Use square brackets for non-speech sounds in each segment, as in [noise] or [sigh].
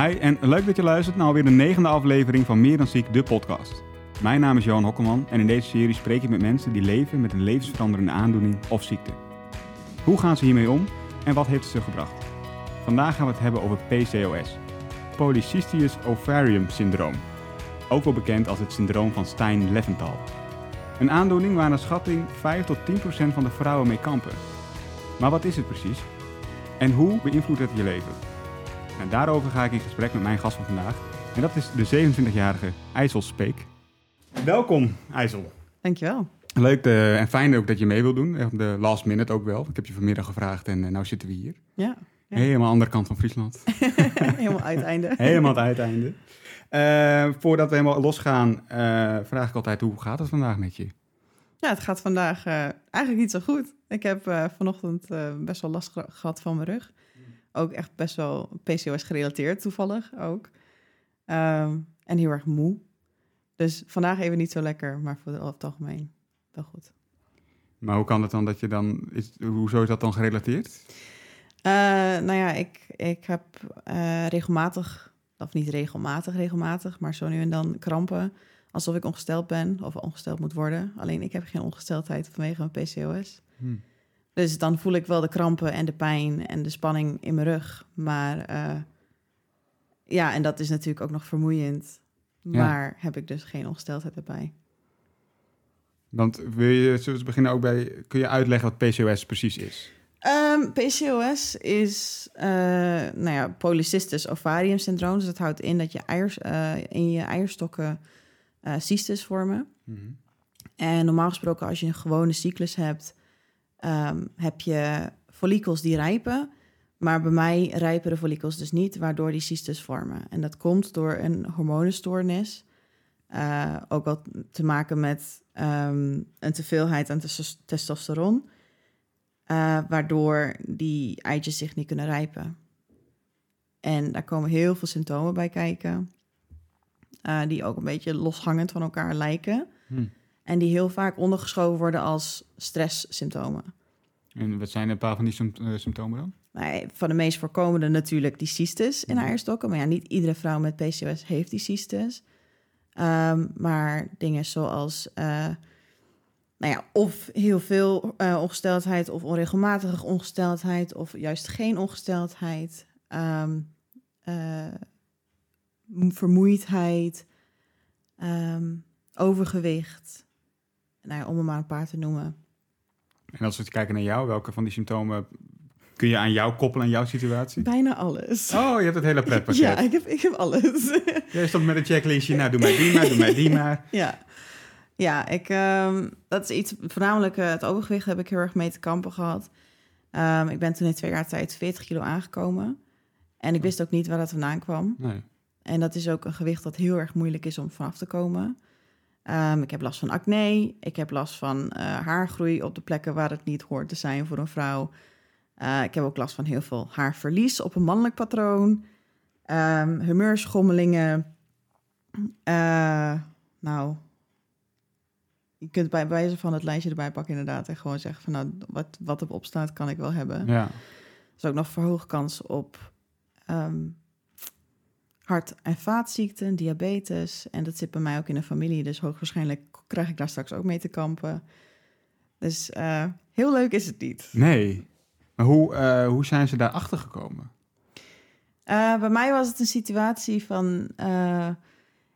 Hi en leuk dat je luistert naar alweer de negende aflevering van Meer dan Ziek, de podcast. Mijn naam is Johan Hokkelman en in deze serie spreek ik met mensen die leven met een levensveranderende aandoening of ziekte. Hoe gaan ze hiermee om en wat heeft het ze gebracht? Vandaag gaan we het hebben over PCOS, Polycystic Ovarium Syndroom, ook wel bekend als het syndroom van Stein-Leventhal. Een aandoening waar naar schatting 5 tot 10 procent van de vrouwen mee kampen. Maar wat is het precies? En hoe beïnvloedt het je leven? En daarover ga ik in gesprek met mijn gast van vandaag. En dat is de 27-jarige IJssel Speek. Welkom, IJssel. Dankjewel. Leuk de, en fijn ook dat je mee wil doen. Op de last minute ook wel. Ik heb je vanmiddag gevraagd en uh, nu zitten we hier. Ja. ja. Helemaal andere kant van Friesland. [laughs] helemaal uiteinde. helemaal het uiteinde. Uh, voordat we helemaal losgaan, vraag ik altijd hoe gaat het vandaag met je? Ja, het gaat vandaag eigenlijk niet zo goed. Ik heb vanochtend best wel last gehad van mijn rug. Ook echt best wel PCOS gerelateerd, toevallig ook. Um, en heel erg moe. Dus vandaag even niet zo lekker, maar voor het algemeen wel goed. Maar hoe kan het dan dat je dan... Is, hoezo is dat dan gerelateerd? Uh, nou ja, ik, ik heb uh, regelmatig, of niet regelmatig, regelmatig, maar zo nu en dan krampen. Alsof ik ongesteld ben of ongesteld moet worden. Alleen ik heb geen ongesteldheid vanwege mijn PCOS. Hmm. Dus dan voel ik wel de krampen en de pijn en de spanning in mijn rug. Maar uh, ja, en dat is natuurlijk ook nog vermoeiend. Maar heb ik dus geen ongesteldheid erbij. Want wil je, zullen we beginnen ook bij, kun je uitleggen wat PCOS precies is? Um, PCOS is, uh, nou ja, polycystis ovarium syndroom. Dus dat houdt in dat je eiers, uh, in je eierstokken uh, cystes vormen. Mm -hmm. En normaal gesproken, als je een gewone cyclus hebt, um, heb je follicels die rijpen. Maar bij mij rijpen de follicels dus niet, waardoor die cystes vormen. En dat komt door een hormonenstoornis. Uh, ook wel te maken met um, een teveelheid aan testosteron. Uh, waardoor die eitjes zich niet kunnen rijpen. En daar komen heel veel symptomen bij kijken. Uh, die ook een beetje loshangend van elkaar lijken. Hm. En die heel vaak ondergeschoven worden als stresssymptomen. En wat zijn een paar van die symptomen dan? Van de meest voorkomende natuurlijk die cystes in eierstokken. Maar ja, niet iedere vrouw met PCOS heeft die cystes. Um, maar dingen zoals, uh, nou ja, of heel veel uh, ongesteldheid of onregelmatige ongesteldheid of juist geen ongesteldheid. Um, uh, vermoeidheid, um, overgewicht. Nou ja, om er maar een paar te noemen. En als we kijken naar jou, welke van die symptomen kun je aan jou koppelen, aan jouw situatie? Bijna alles. Oh, je hebt het hele pretpakket. Ja, ik heb, ik heb alles. Jij stopt met een checklistje, nou doe mij die maar, doe mij die [laughs] maar. Ja, ja ik, um, dat is iets, voornamelijk uh, het overgewicht heb ik heel erg mee te kampen gehad. Um, ik ben toen in twee jaar tijd 40 kilo aangekomen. En ik wist ook niet waar dat vandaan kwam. Nee. En dat is ook een gewicht dat heel erg moeilijk is om vanaf te komen. Um, ik heb last van acne. Ik heb last van uh, haargroei op de plekken waar het niet hoort te zijn voor een vrouw. Uh, ik heb ook last van heel veel haarverlies op een mannelijk patroon. Um, humeurschommelingen. Uh, nou, je kunt bij wijze van het lijstje erbij pakken inderdaad. En gewoon zeggen van nou, wat, wat erop staat kan ik wel hebben. Ja. Er is ook nog verhoogd kans op um, hart- en vaatziekten, diabetes. En dat zit bij mij ook in de familie. Dus hoogwaarschijnlijk krijg ik daar straks ook mee te kampen. Dus uh, heel leuk is het niet. Nee. Maar hoe, uh, hoe zijn ze daarachter gekomen? Uh, bij mij was het een situatie van...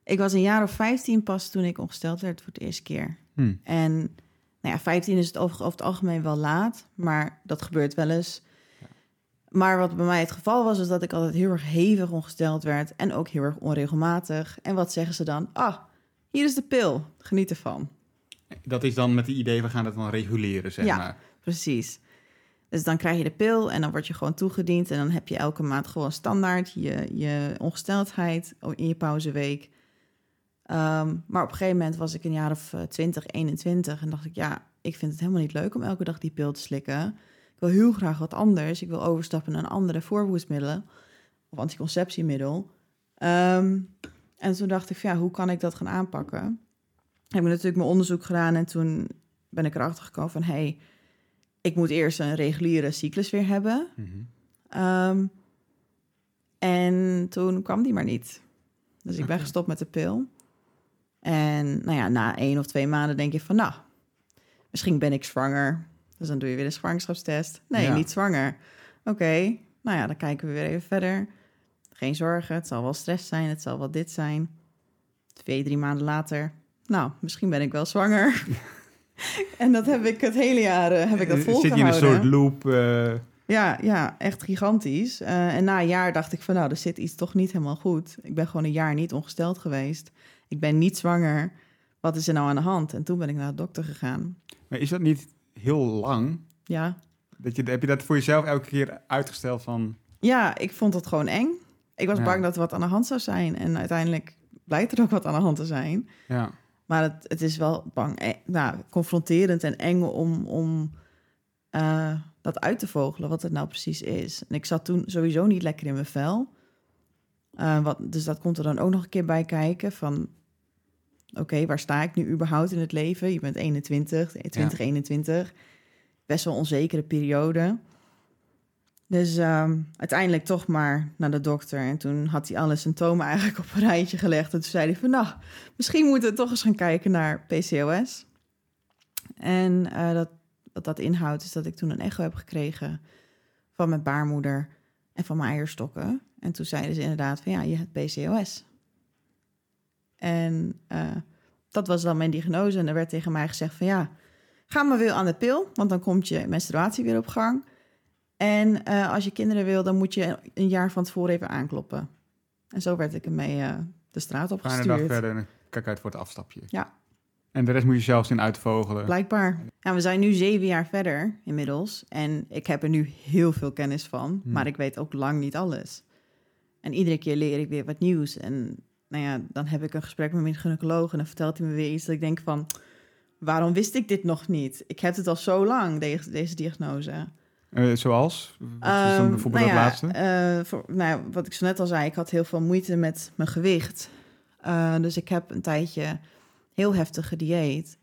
Ik was een jaar of 15 pas toen ik ongesteld werd voor de eerste keer. Hmm. En nou ja, 15 is het over, over het algemeen wel laat, maar dat gebeurt wel eens. Maar wat bij mij het geval was, is dat ik altijd heel erg hevig ongesteld werd en ook heel erg onregelmatig. En wat zeggen ze dan? Ah, hier is de pil, geniet ervan. Dat is dan met het idee, we gaan het dan reguleren, zeg ja, maar. precies. Dus dan krijg je de pil en dan word je gewoon toegediend. En dan heb je elke maand gewoon standaard je, je ongesteldheid in je pauzeweek. Um, maar op een gegeven moment was ik een jaar of 20, 21 en dacht ik, ja, ik vind het helemaal niet leuk om elke dag die pil te slikken. Ik wil heel graag wat anders. Ik wil overstappen naar andere voorbehoedsmiddelen of anticonceptiemiddel. Um, en toen dacht ik, ja, hoe kan ik dat gaan aanpakken? Heb ik natuurlijk mijn onderzoek gedaan en toen ben ik erachter gekomen van, hey, ik moet eerst een reguliere cyclus weer hebben. Mm -hmm. um, En toen kwam die maar niet. Dus ik ben gestopt met de pil. En nou ja, na één of twee maanden denk je van, nou, misschien ben ik zwanger. Dus dan doe je weer een zwangerschapstest. Nee, Ja. niet zwanger. Oké, nou ja, dan kijken we weer even verder. Geen zorgen, het zal wel stress zijn, het zal wel dit zijn. Twee, drie maanden later, nou, misschien ben ik wel zwanger. [laughs] en dat heb ik het hele jaar eh, heb ik dat Eh, Zit volgehouden. je in een soort loop? eh, Ja, ja, echt gigantisch. Eh, en na een jaar dacht ik van, nou, er zit iets toch niet helemaal goed. Ik ben gewoon een jaar niet ongesteld geweest. Ik ben niet zwanger. Wat is er nou aan de hand? En toen ben ik naar de dokter gegaan. maar is dat niet heel lang? Ja, Dat je, heb je dat voor jezelf elke keer uitgesteld van... ja ik vond het gewoon eng. Ik was Ja. bang dat er wat aan de hand zou zijn. En uiteindelijk blijkt er ook wat aan de hand te zijn. Ja, Maar het, het is wel bang, eh, nou, confronterend en eng om, om eh, dat uit te vogelen, wat het nou precies is. En ik zat toen sowieso niet lekker in mijn vel. Eh, wat, dus dat komt er dan ook nog een keer bij kijken van... Oké, waar sta ik nu überhaupt in het leven? Je bent 21, 2021. Best wel onzekere periode. Dus ehm, uiteindelijk toch maar naar de dokter. En toen had hij alle symptomen eigenlijk [laughs] op een rijtje gelegd. En toen zei hij van, nou, misschien moeten we toch eens gaan kijken naar PCOS. En eh, dat, wat dat inhoudt is dat ik toen een echo heb gekregen van mijn baarmoeder en van mijn eierstokken. En toen zeiden ze inderdaad van ja, je hebt PCOS. En eh, dat was dan mijn diagnose. En er werd tegen mij gezegd van ja, ga maar weer aan de pil, want dan komt je menstruatie weer op gang. En eh, als je kinderen wil, dan moet je een jaar van tevoren even aankloppen. En zo werd ik ermee eh, de straat op ga een dag gestuurd. verder en kijk uit voor het afstapje. Ja. En de rest moet je zelf zien uitvogelen. Blijkbaar. Ja, we zijn nu zeven jaar verder inmiddels. En ik heb er nu heel veel kennis van. Hmm. Maar ik weet ook lang niet alles. En iedere keer leer ik weer wat nieuws. En nou ja, dan heb ik een gesprek met mijn gynaecoloog. En dan vertelt hij me weer iets dat ik denk van... Waarom wist ik dit nog niet? Ik heb het al zo lang, deze, deze diagnose. Eh, zoals? Wat is dan Ehm, bijvoorbeeld nou ja, laatste? eh, voor, nou ja, wat ik zo net al zei, ik had heel veel moeite met mijn gewicht. Eh, dus ik heb een tijdje heel heftig gedieet.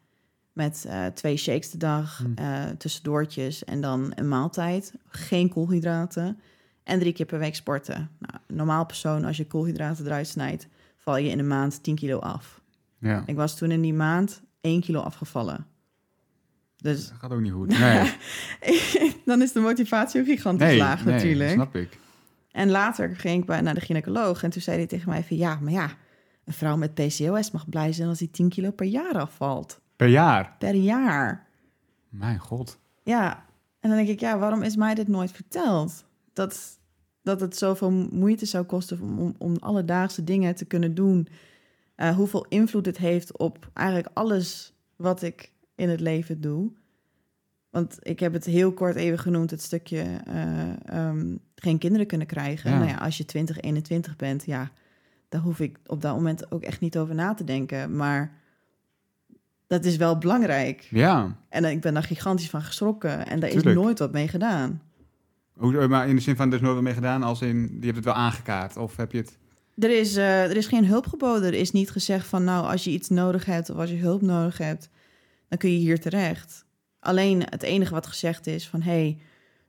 Met twee shakes de dag, Hmm. tussendoortjes en dan een maaltijd. Geen koolhydraten. En drie keer per week sporten. Nou, normaal persoon, als je koolhydraten eruit snijdt, val je in een maand 10 kilo af. Ja, Ik was toen in die maand 1 kilo afgevallen. Dus dat gaat ook niet goed. Nee, [laughs] dan is de motivatie ook gigantisch nee, laag nee, natuurlijk. snap ik. En later ging ik bij, naar de gynaecoloog en toen zei hij tegen mij van... ja, maar ja, een vrouw met PCOS mag blij zijn als die 10 kilo per jaar afvalt. Per jaar? Per jaar. Mijn god. Ja, en dan denk ik, ja, waarom is mij dit nooit verteld? Dat, dat het zoveel moeite zou kosten om, om, om alledaagse dingen te kunnen doen. Eh, hoeveel invloed het heeft op eigenlijk alles wat ik in het leven doe. Want ik heb het heel kort even genoemd, het stukje eh, ehm, geen kinderen kunnen krijgen. Ja. Nou ja, als je 20, 21 bent, ja, daar hoef ik op dat moment ook echt niet over na te denken. Maar dat is wel belangrijk. Ja. En ik ben daar gigantisch van geschrokken. En daar is nooit wat mee gedaan. Hoe, maar in de zin van, er is nooit wat mee gedaan, als in, je hebt het wel aangekaart. Of heb je het... Er is, eh, er is geen hulp geboden. Er is niet gezegd van, nou, als je iets nodig hebt of als je hulp nodig hebt, dan kun je hier terecht. Alleen het enige wat gezegd is van, hey,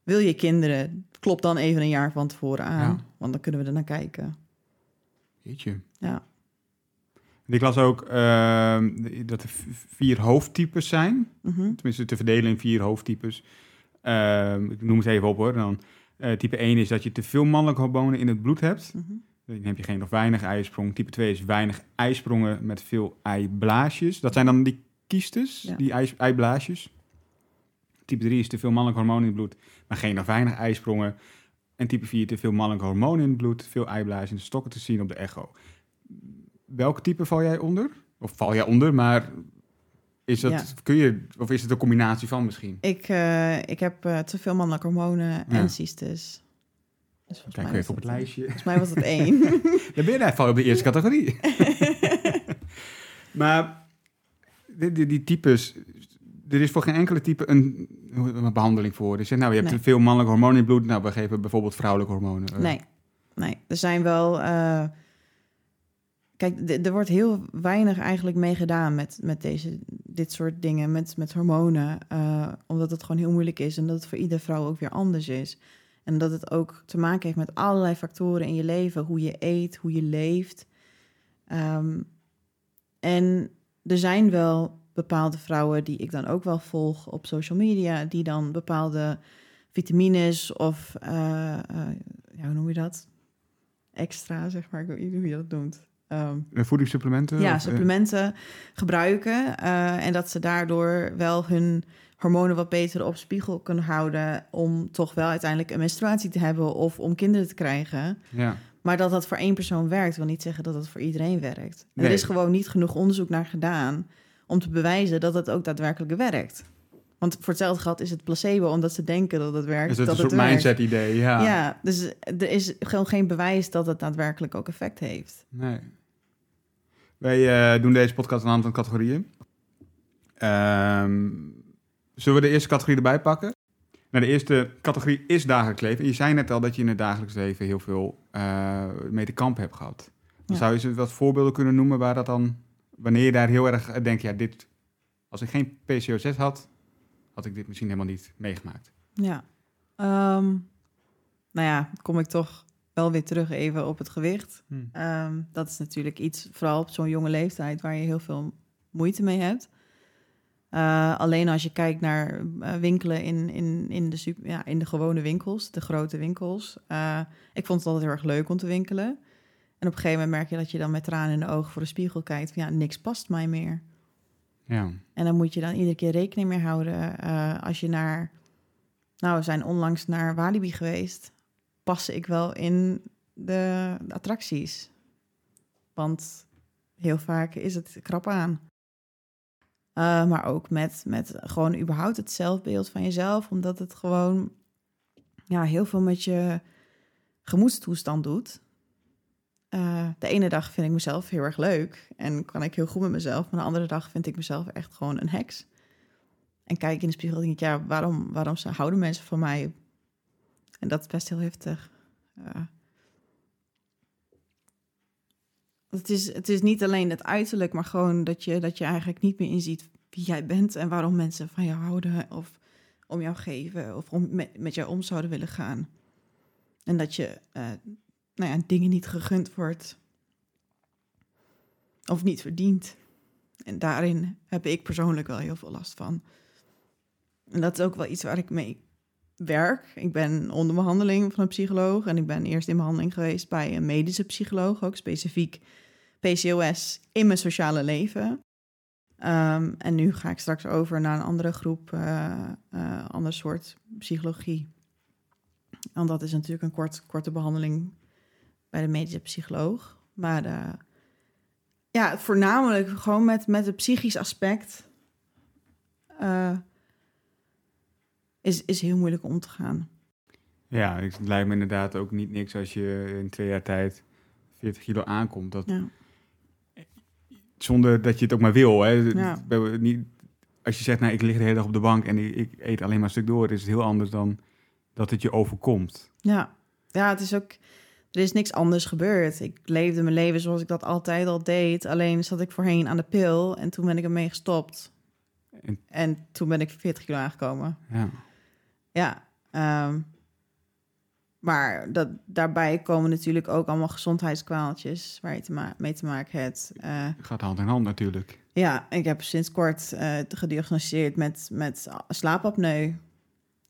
wil je kinderen? Klop dan even een jaar van tevoren aan, Ja. want dan kunnen we er naar kijken. Jeetje. Ja. Ik las ook ehm, dat er vier hoofdtypes zijn. Mhm. Tenminste, te verdelen in vier hoofdtypes. Ehm, ik noem het even op hoor. Dan, eh, type 1 is dat je te veel mannelijke hormonen in het bloed hebt. Mhm. Dan heb je geen of weinig eisprong. Type 2 is weinig eisprongen met veel eiblaasjes. Dat zijn dan die kiestes, Ja. die eiblaasjes. Type 3 is te veel mannelijke hormonen in het bloed, maar geen of weinig eisprongen. En type 4 te veel mannelijke hormonen in het bloed, veel eiblaasjes en stokken te zien op de echo. Welk type val jij onder? Of val jij onder, maar is dat, Ja. kun je, of is het een combinatie van misschien? Ik, eh, ik heb eh, te veel mannelijke hormonen Ja. en cystes. Dus Kijk even op het lijstje. Volgens mij was het [laughs] één. Dan ben je daar, op de eerste categorie. [laughs] maar die, die, die types, er is voor geen enkele type een, een behandeling voor. Dus nou, je hebt Nee. te veel mannelijke hormonen in het bloed. Nou, we geven bijvoorbeeld vrouwelijke hormonen. Eh, Nee, nee. Er zijn wel. Kijk, er wordt heel weinig eigenlijk mee gedaan met, met deze, dit soort dingen, met, met hormonen. eh, omdat het gewoon heel moeilijk is en dat het voor iedere vrouw ook weer anders is. En dat het ook te maken heeft met allerlei factoren in je leven. Hoe je eet, hoe je leeft. Ehm, en er zijn wel bepaalde vrouwen die ik dan ook wel volg op social media, die dan bepaalde vitamines of, uh, ja, hoe noem je dat? Extra, zeg maar, ik weet niet hoe je dat noemt. Um, Voedingssupplementen? Ja, supplementen gebruiken. en dat ze daardoor wel hun hormonen wat beter op spiegel kunnen houden om toch wel uiteindelijk een menstruatie te hebben of om kinderen te krijgen. Ja. Maar dat dat voor één persoon werkt, wil niet zeggen dat het voor iedereen werkt. Er is gewoon niet genoeg onderzoek naar gedaan om te bewijzen dat het ook daadwerkelijk werkt. Want voor hetzelfde gehad is het placebo, omdat ze denken dat het werkt. Dus het dat is een soort mindset-idee, ja. Ja, dus er is gewoon geen bewijs dat het daadwerkelijk ook effect heeft. Nee. Wij uh, doen deze podcast aan de hand van categorieën. Um, zullen we de eerste categorie erbij pakken? Nou, de eerste categorie is dagelijks leven. En je zei net al dat je in het dagelijks leven heel veel uh, mee te kamp hebt gehad. Ja. Zou je ze wat voorbeelden kunnen noemen waar dat dan wanneer je daar heel erg denkt, ja, dit, als ik geen PCOS had, had ik dit misschien helemaal niet meegemaakt. Ja, um, nou ja, kom ik toch wel weer terug even op het gewicht. Hmm. Um, dat is natuurlijk iets, vooral op zo'n jonge leeftijd, waar je heel veel moeite mee hebt. Uh, alleen als je kijkt naar uh, winkelen in, in, in, de super, ja, in de gewone winkels, de grote winkels. Uh, ik vond het altijd heel erg leuk om te winkelen. En op een gegeven moment merk je dat je dan met tranen in de ogen voor de spiegel kijkt. Van, ja, niks past mij meer. Ja. En dan moet je dan iedere keer rekening mee houden. Uh, als je naar... Nou, we zijn onlangs naar Walibi geweest. Pas ik wel in de, de attracties? Want heel vaak is het krap aan. Uh, maar ook met, met gewoon überhaupt het zelfbeeld van jezelf. Omdat het gewoon ja, heel veel met je gemoedstoestand doet. Uh, de ene dag vind ik mezelf heel erg leuk en kan ik heel goed met mezelf. Maar de andere dag vind ik mezelf echt gewoon een heks. En kijk in de spiegel en denk ik, ja, waarom, waarom houden mensen van mij? En dat is best heel heftig. Uh, het, is, het is niet alleen het uiterlijk, maar gewoon dat je, dat je eigenlijk niet meer inziet wie jij bent en waarom mensen van jou houden of om jou geven of om met, jou om zouden willen gaan. En dat je uh, nou ja, dingen niet gegund wordt. Of niet verdient. En daarin heb ik persoonlijk wel heel veel last van. En dat is ook wel iets waar ik mee werk. Ik ben onder behandeling van een psycholoog. En ik ben eerst in behandeling geweest bij een medische psycholoog, ook specifiek PCOS in mijn sociale leven. Um, en nu ga ik straks over naar een andere groep, uh, uh, ander soort psychologie. En dat is natuurlijk een kort, korte behandeling bij de medische psycholoog. Maar uh, ja, voornamelijk gewoon met, met het psychisch aspect uh, is, is heel moeilijk om te gaan. Ja, het lijkt me inderdaad ook niet niks als je in twee jaar tijd 40 kilo aankomt. Dat, ja. Zonder dat je het ook maar wil. Hè. Ja. Niet, als je zegt, nou, ik lig de hele dag op de bank en ik, ik eet alleen maar een stuk door, is het heel anders dan dat het je overkomt. Ja, ja het is ook er is niks anders gebeurd. Ik leefde mijn leven zoals ik dat altijd al deed. Alleen zat ik voorheen aan de pil en toen ben ik ermee gestopt. En, en toen ben ik 40 kilo aangekomen. Ja. Ja. Um, maar dat, daarbij komen natuurlijk ook allemaal gezondheidskwaaltjes waar je te mee te maken hebt. Uh, Gaat hand in hand natuurlijk. Ja, ik heb sinds kort uh, gediagnosticeerd met, met slaapapneu.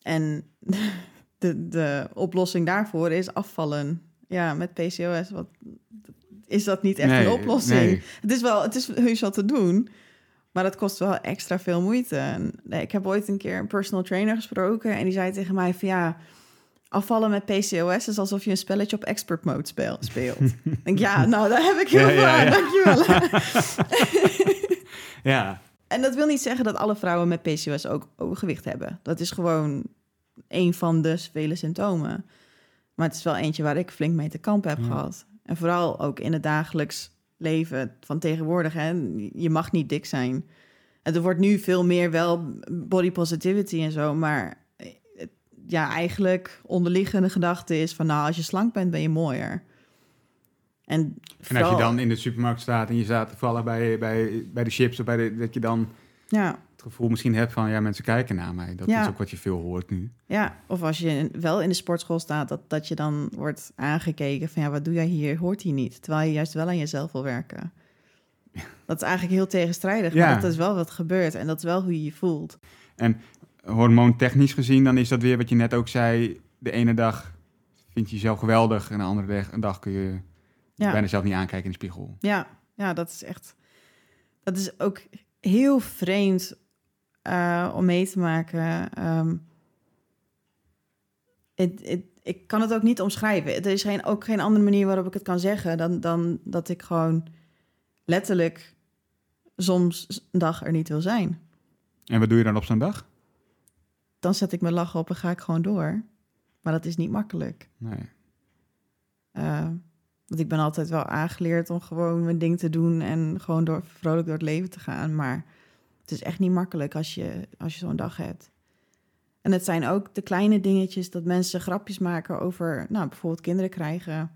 En [laughs] de, de oplossing daarvoor is afvallen ja, met PCOS, wat, is dat niet echt een oplossing. Het is wel, het is heus wat te doen, maar dat kost wel extra veel moeite. En, ik heb ooit een keer een personal trainer gesproken en die zei tegen mij van ja, afvallen met PCOS is alsof je een spelletje op expert mode speel, speelt. [laughs] denk, ja, nou, daar heb ik heel veel ja, ja, aan, dankjewel. [laughs] ja. En dat wil niet zeggen dat alle vrouwen met PCOS ook overgewicht hebben. Dat is gewoon een van de vele symptomen. Maar het is wel eentje waar ik flink mee te kamp heb gehad. En vooral ook in het dagelijks leven van tegenwoordig. Hè? Je mag niet dik zijn. En er wordt nu veel meer wel body positivity en zo. Maar ja, eigenlijk onderliggende gedachte is van... nou, als je slank bent, ben je mooier. En, en als je dan in de supermarkt staat en je staat toevallig bij, bij, bij de chips... of bij de, dat je dan Ja, gevoel misschien hebt van, ja, mensen kijken naar mij. Dat Ja. is ook wat je veel hoort nu. ja. Of als je wel in de sportschool staat, dat, dat je dan wordt aangekeken van ja, wat doe jij hier? Hoort hier niet. Terwijl je juist wel aan jezelf wil werken. Dat is eigenlijk heel tegenstrijdig, Ja. maar dat is wel wat gebeurt en dat is wel hoe je je voelt. Hormoontechnisch gezien, dan is dat weer wat je net ook zei. De ene dag vind je jezelf geweldig en de andere dag, een dag kun je Ja. bijna zelf niet aankijken in de spiegel. Ja, ja, dat is echt. Dat is ook heel vreemd eh, om mee te maken. Ehm, ik kan het ook niet omschrijven. Er is geen, ook geen andere manier waarop ik het kan zeggen dan, dan dat ik gewoon letterlijk soms een dag er niet wil zijn. En wat doe je dan op zo'n dag? Dan zet ik mijn lach op en ga ik gewoon door. Maar dat is niet makkelijk. Nee. Eh, want ik ben altijd wel aangeleerd om gewoon mijn ding te doen en gewoon door, vrolijk door het leven te gaan. Maar het is echt niet makkelijk als je, als je zo'n dag hebt. En het zijn ook de kleine dingetjes dat mensen grapjes maken over, nou, bijvoorbeeld kinderen krijgen.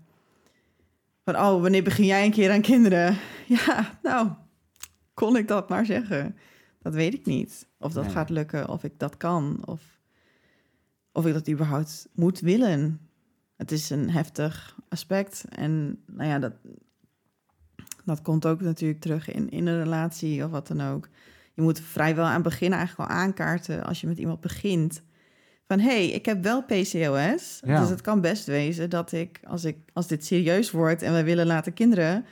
Van, oh, wanneer begin jij een keer aan kinderen? [laughs] Ja, nou, kon ik dat maar zeggen. Dat weet ik niet. Of dat Nee. gaat lukken, of ik dat kan, of, of ik dat überhaupt moet willen. Het is een heftig aspect. En nou ja, dat, dat komt ook natuurlijk terug in, in een relatie of wat dan ook. Je moet vrijwel aan het begin eigenlijk al aankaarten als je met iemand begint. Van hé, hey, ik heb wel PCOS. Ja. Dus het kan best wezen dat ik als, ik, als dit serieus wordt en we willen laten kinderen,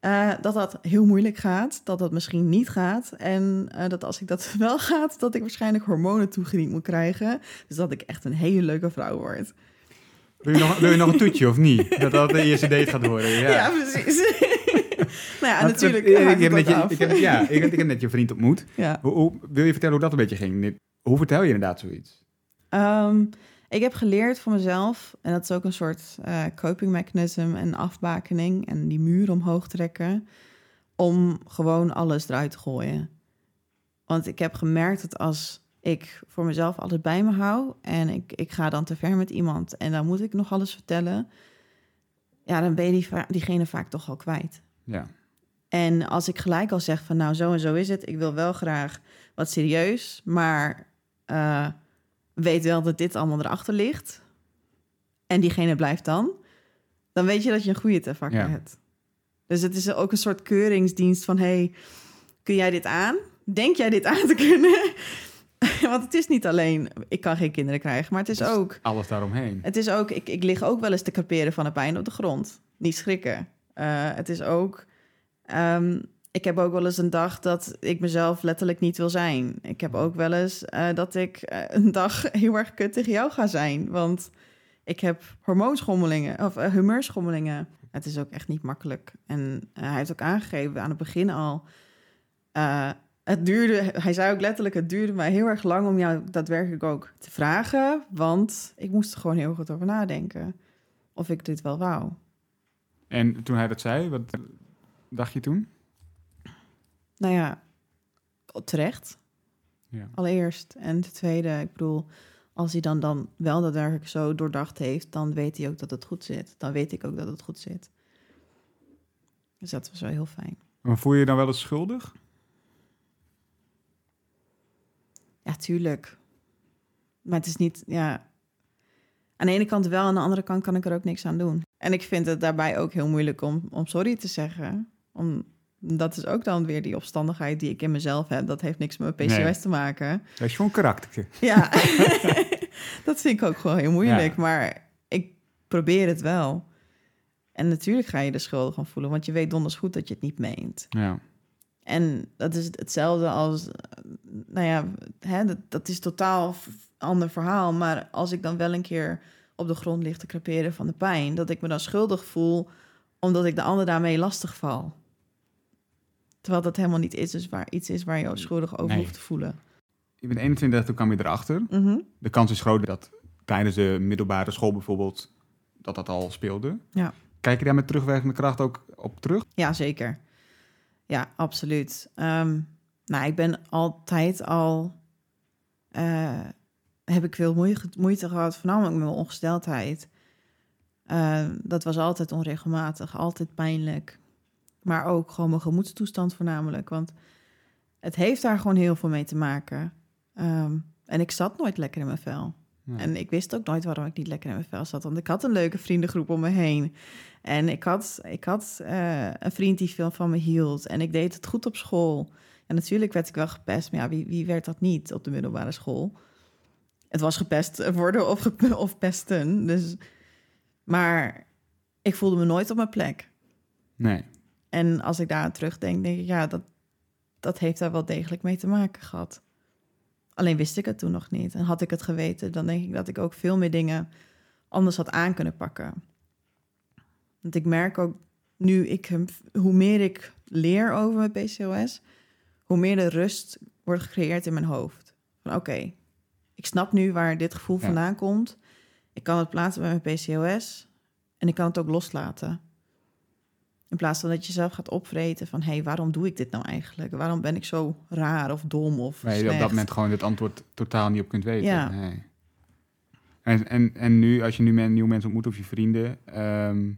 eh, dat dat heel moeilijk gaat. Dat dat misschien niet gaat. En eh, dat als ik dat [laughs] wel gaat, dat ik waarschijnlijk hormonen toegediend moet krijgen. Dus dat ik echt een hele leuke vrouw word. Wil je, nog, wil je nog een toetje of niet? Dat dat de eerste date gaat worden. Ja, [laughs] Ja, precies. Nou ja, natuurlijk. eh, Ik heb, het net je, ik heb, ja, ik heb, ik heb net je vriend ontmoet. [laughs] Ja. Hoe, hoe, wil je vertellen hoe dat een beetje ging? Hoe vertel je inderdaad zoiets? Ehm, ik heb geleerd voor mezelf, en dat is ook een soort eh, coping mechanism en afbakening en die muur omhoog trekken, om gewoon alles eruit te gooien. Want ik heb gemerkt dat als ik voor mezelf alles bij me hou en ik, ik ga dan te ver met iemand en dan moet ik nog alles vertellen, ja, dan ben je die, diegene vaak toch al kwijt. Ja. En als ik gelijk al zeg van nou zo en zo is het, ik wil wel graag wat serieus, maar eh, weet wel dat dit allemaal erachter ligt. En diegene blijft dan, dan weet je dat je een goede te Ja. hebt. Dus het is ook een soort keuringsdienst van hey, kun jij dit aan? Denk jij dit aan te kunnen? [laughs] Want het is niet alleen, ik kan geen kinderen krijgen, maar het is ook Alles daaromheen. het is ook, ik, ik lig ook wel eens te creperen van de pijn op de grond. Niet schrikken. Eh, het is ook, ehm, ik heb ook wel eens een dag dat ik mezelf letterlijk niet wil zijn. Ik heb ook wel eens eh, dat ik eh, een dag [laughs] heel erg kut tegen jou ga zijn. Want ik heb hormoonschommelingen of humeurschommelingen. Het is ook echt niet makkelijk. En hij heeft ook aangegeven aan het begin al. het duurde, hij zei ook letterlijk, het duurde mij heel erg lang om jou daadwerkelijk ook te vragen. Want ik moest er gewoon heel goed over nadenken. Of ik dit wel wou. En toen hij dat zei, wat dacht je toen? Nou ja, terecht. Ja. Allereerst. En ten tweede, ik bedoel, als hij dan, dan wel daadwerkelijk zo doordacht heeft, dan weet hij ook dat het goed zit. Dan weet ik ook dat het goed zit. Dus dat was wel heel fijn. Maar voel je je dan wel eens schuldig? Ja, tuurlijk. Maar het is niet, ja... Aan de ene kant wel, aan de andere kant kan ik er ook niks aan doen. En ik vind het daarbij ook heel moeilijk om, om sorry te zeggen. Om, dat is ook dan weer die opstandigheid die ik in mezelf heb. Dat heeft niks met mijn PCOS Nee. te maken. Dat is gewoon karakter. Ja, [laughs] [laughs] dat vind ik ook gewoon heel moeilijk. Ja. Maar ik probeer het wel. En natuurlijk ga je er schuldig van voelen, want je weet donders goed dat je het niet meent. Ja. En dat is hetzelfde als, nou ja, hè, dat, dat is totaal ander verhaal. Maar als ik dan wel een keer op de grond lig te creperen van de pijn, dat ik me dan schuldig voel omdat ik de ander daarmee lastig val. Terwijl dat helemaal niet is, dus waar, iets is waar je je schuldig over Nee. hoeft te voelen. Je bent 21, toen kwam je erachter. Mhm. De kans is groot dat tijdens de middelbare school bijvoorbeeld, dat dat al speelde. Ja. Kijk je daar met terugwerkende kracht ook op terug? Ja, zeker. Ja, absoluut. Ehm, nou, ik ben altijd al... eh, heb ik veel moeite, gehad, voornamelijk met mijn ongesteldheid. Eh, dat was altijd onregelmatig, altijd pijnlijk. Maar ook gewoon mijn gemoedstoestand voornamelijk. Want het heeft daar gewoon heel veel mee te maken. Ehm, en ik zat nooit lekker in mijn vel. Ja. En ik wist ook nooit waarom ik niet lekker in mijn vel zat. Want ik had een leuke vriendengroep om me heen. En ik had, ik had eh, een vriend die veel van me hield. En ik deed het goed op school. En natuurlijk werd ik wel gepest. Maar ja, wie, wie werd dat niet op de middelbare school? Het was gepest worden of, [laughs] of pesten. Dus, maar ik voelde me nooit op mijn plek. Nee. En als ik daar aan terugdenk, denk ik, ja, dat, dat heeft daar wel degelijk mee te maken gehad. Alleen wist ik het toen nog niet. En had ik het geweten, dan denk ik dat ik ook veel meer dingen anders had aan kunnen pakken. Want ik merk ook nu, ik, hoe meer ik leer over mijn PCOS, hoe meer de rust wordt gecreëerd in mijn hoofd. Van oké, ik snap nu waar dit gevoel Ja. vandaan komt. Ik kan het plaatsen bij mijn PCOS en ik kan het ook loslaten. In plaats van dat je zelf gaat opvreten van... hé, hey, waarom doe ik dit nou eigenlijk? Waarom ben ik zo raar of dom of Waar je op dat moment gewoon het antwoord totaal niet op kunt weten. Ja. Nee. En, en, en nu, als je nu men, nieuwe mensen ontmoet of je vrienden... ehm,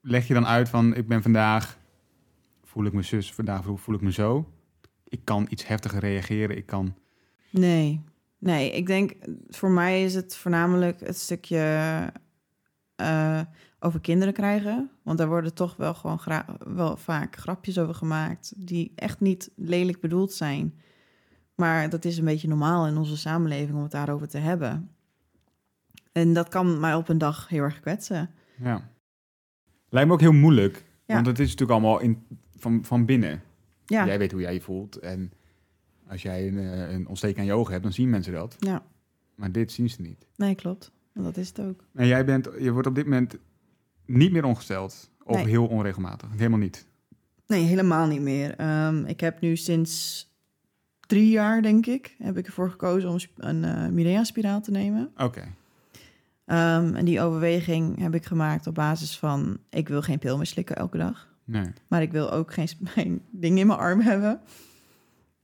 leg je dan uit van, ik ben vandaag... voel ik me zus, vandaag voel, voel ik me zo. Ik kan iets heftiger reageren, ik kan... Nee, nee. Ik denk, voor mij is het voornamelijk het stukje eh, over kinderen krijgen. Want daar worden toch wel gewoon wel vaak grapjes over gemaakt... die echt niet lelijk bedoeld zijn. Maar dat is een beetje normaal in onze samenleving om het daarover te hebben. En dat kan mij op een dag heel erg kwetsen. Ja. Lijkt me ook heel moeilijk. Ja. Want het is natuurlijk allemaal in, van, van binnen. Ja, Jij weet hoe jij je voelt. En als jij een, eh, een ontsteking aan je ogen hebt, dan zien mensen dat. ja. Maar dit zien ze niet. nee, klopt. Dat is het ook. En jij bent, je wordt op dit moment niet meer ongesteld. Of Nee. heel onregelmatig. Helemaal niet. Nee, helemaal niet meer. Ehm, ik heb nu sinds drie jaar, denk ik, heb ik ervoor gekozen om een eh Mirea-spiraal te nemen. Oké. Ehm, en die overweging heb ik gemaakt op basis van... ik wil geen pil meer slikken elke dag. Nee. Maar ik wil ook geen [laughs] ding in mijn arm hebben.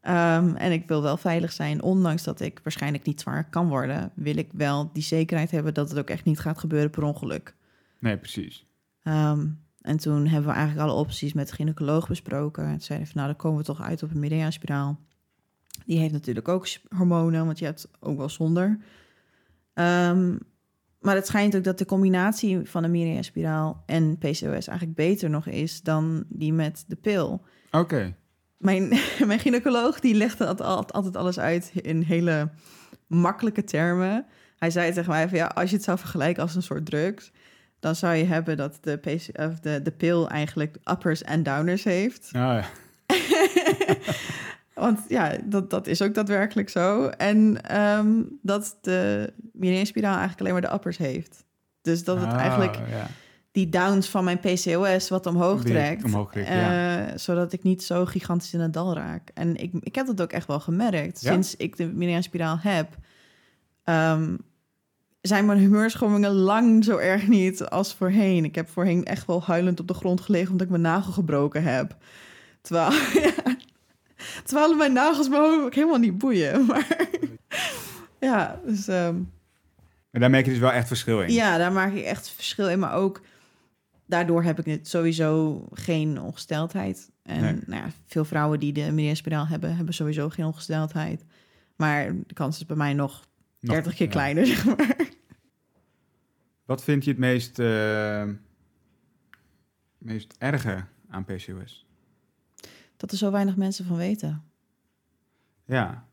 Ehm, en ik wil wel veilig zijn, ondanks dat ik waarschijnlijk niet zwaar kan worden... wil ik wel die zekerheid hebben dat het ook echt niet gaat gebeuren per ongeluk. Nee, precies. Ehm, en toen hebben we eigenlijk alle opties met de gynaecoloog besproken. En zeiden van, nou, dan komen we toch uit op een Mirea-spiraal. Die heeft natuurlijk ook hormonen, want je hebt ook wel zonder. Ehm, maar het schijnt ook dat de combinatie van een Mirea-spiraal en PCOS eigenlijk beter nog is dan die met de pil. Oké. Mijn, [laughs] mijn gynaecoloog die legde het al- altijd alles uit in hele makkelijke termen. Hij zei tegen mij van ja, als je het zou vergelijken als een soort drugs, dan zou je hebben dat de, PC, of de, de pil eigenlijk uppers en downers heeft. Ah, ja. [laughs] Want ja, dat, dat is ook daadwerkelijk zo. En ehm, dat de Mireille-spiraal eigenlijk alleen maar de uppers heeft. Dus dat het Ah, eigenlijk ja. die downs van mijn PCOS wat omhoog trekt. omhoog trekt, eh, ja. Zodat ik niet zo gigantisch in het dal raak. En ik, ik heb dat ook echt wel gemerkt. Ja? Sinds ik de Miriam-spiraal heb... ehm, zijn mijn humeurschommingen lang zo erg niet als voorheen. Ik heb voorheen echt wel huilend op de grond gelegen... omdat ik mijn nagel gebroken heb. Terwijl, [laughs] ja, terwijl mijn nagels me ook helemaal niet boeien. [laughs] Maar ja, dus... ehm, daar merk je dus wel echt verschil in. ja, daar maak ik echt verschil in. Maar ook daardoor heb ik het sowieso geen ongesteldheid. En Nee. nou ja, veel vrouwen die de Miriam-spiraal hebben, hebben sowieso geen ongesteldheid. Maar de kans is bij mij nog Nog- 30 keer ja. kleiner, [laughs] zeg maar. Wat vind je het meest, eh, meest erge aan PCOS? Dat er zo weinig mensen van weten. Ja,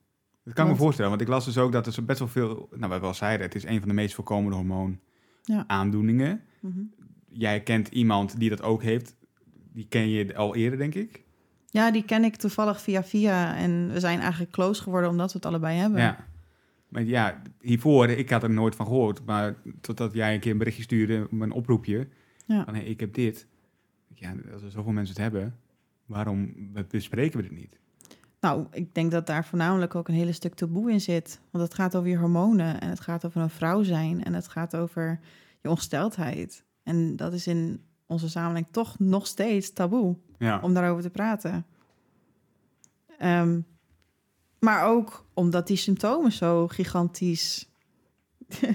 dat kan ik me voorstellen. Want ik las dus ook dat er zo best wel veel... Nou, wat we al zeiden, het is een van de meest voorkomende hormoon Ja. aandoeningen. Mhm. Jij kent iemand die dat ook heeft. Die ken je al eerder, denk ik. Ja, die ken ik toevallig via via. En we zijn eigenlijk close geworden omdat we het allebei hebben. Ja. Maar ja, hiervoor, ik had er nooit van gehoord. Maar totdat jij een keer een berichtje stuurde, een oproepje. Ja. Van, hey, ik heb dit. Ja, als er zoveel mensen het hebben, waarom bespreken we dit niet? Nou, ik denk dat daar voornamelijk ook een hele stuk taboe in zit. Want het gaat over je hormonen en het gaat over een vrouw zijn en het gaat over je ongesteldheid. En dat is in onze samenleving toch nog steeds taboe Ja, om daarover te praten. Ehm, maar ook omdat die symptomen zo gigantisch [laughs]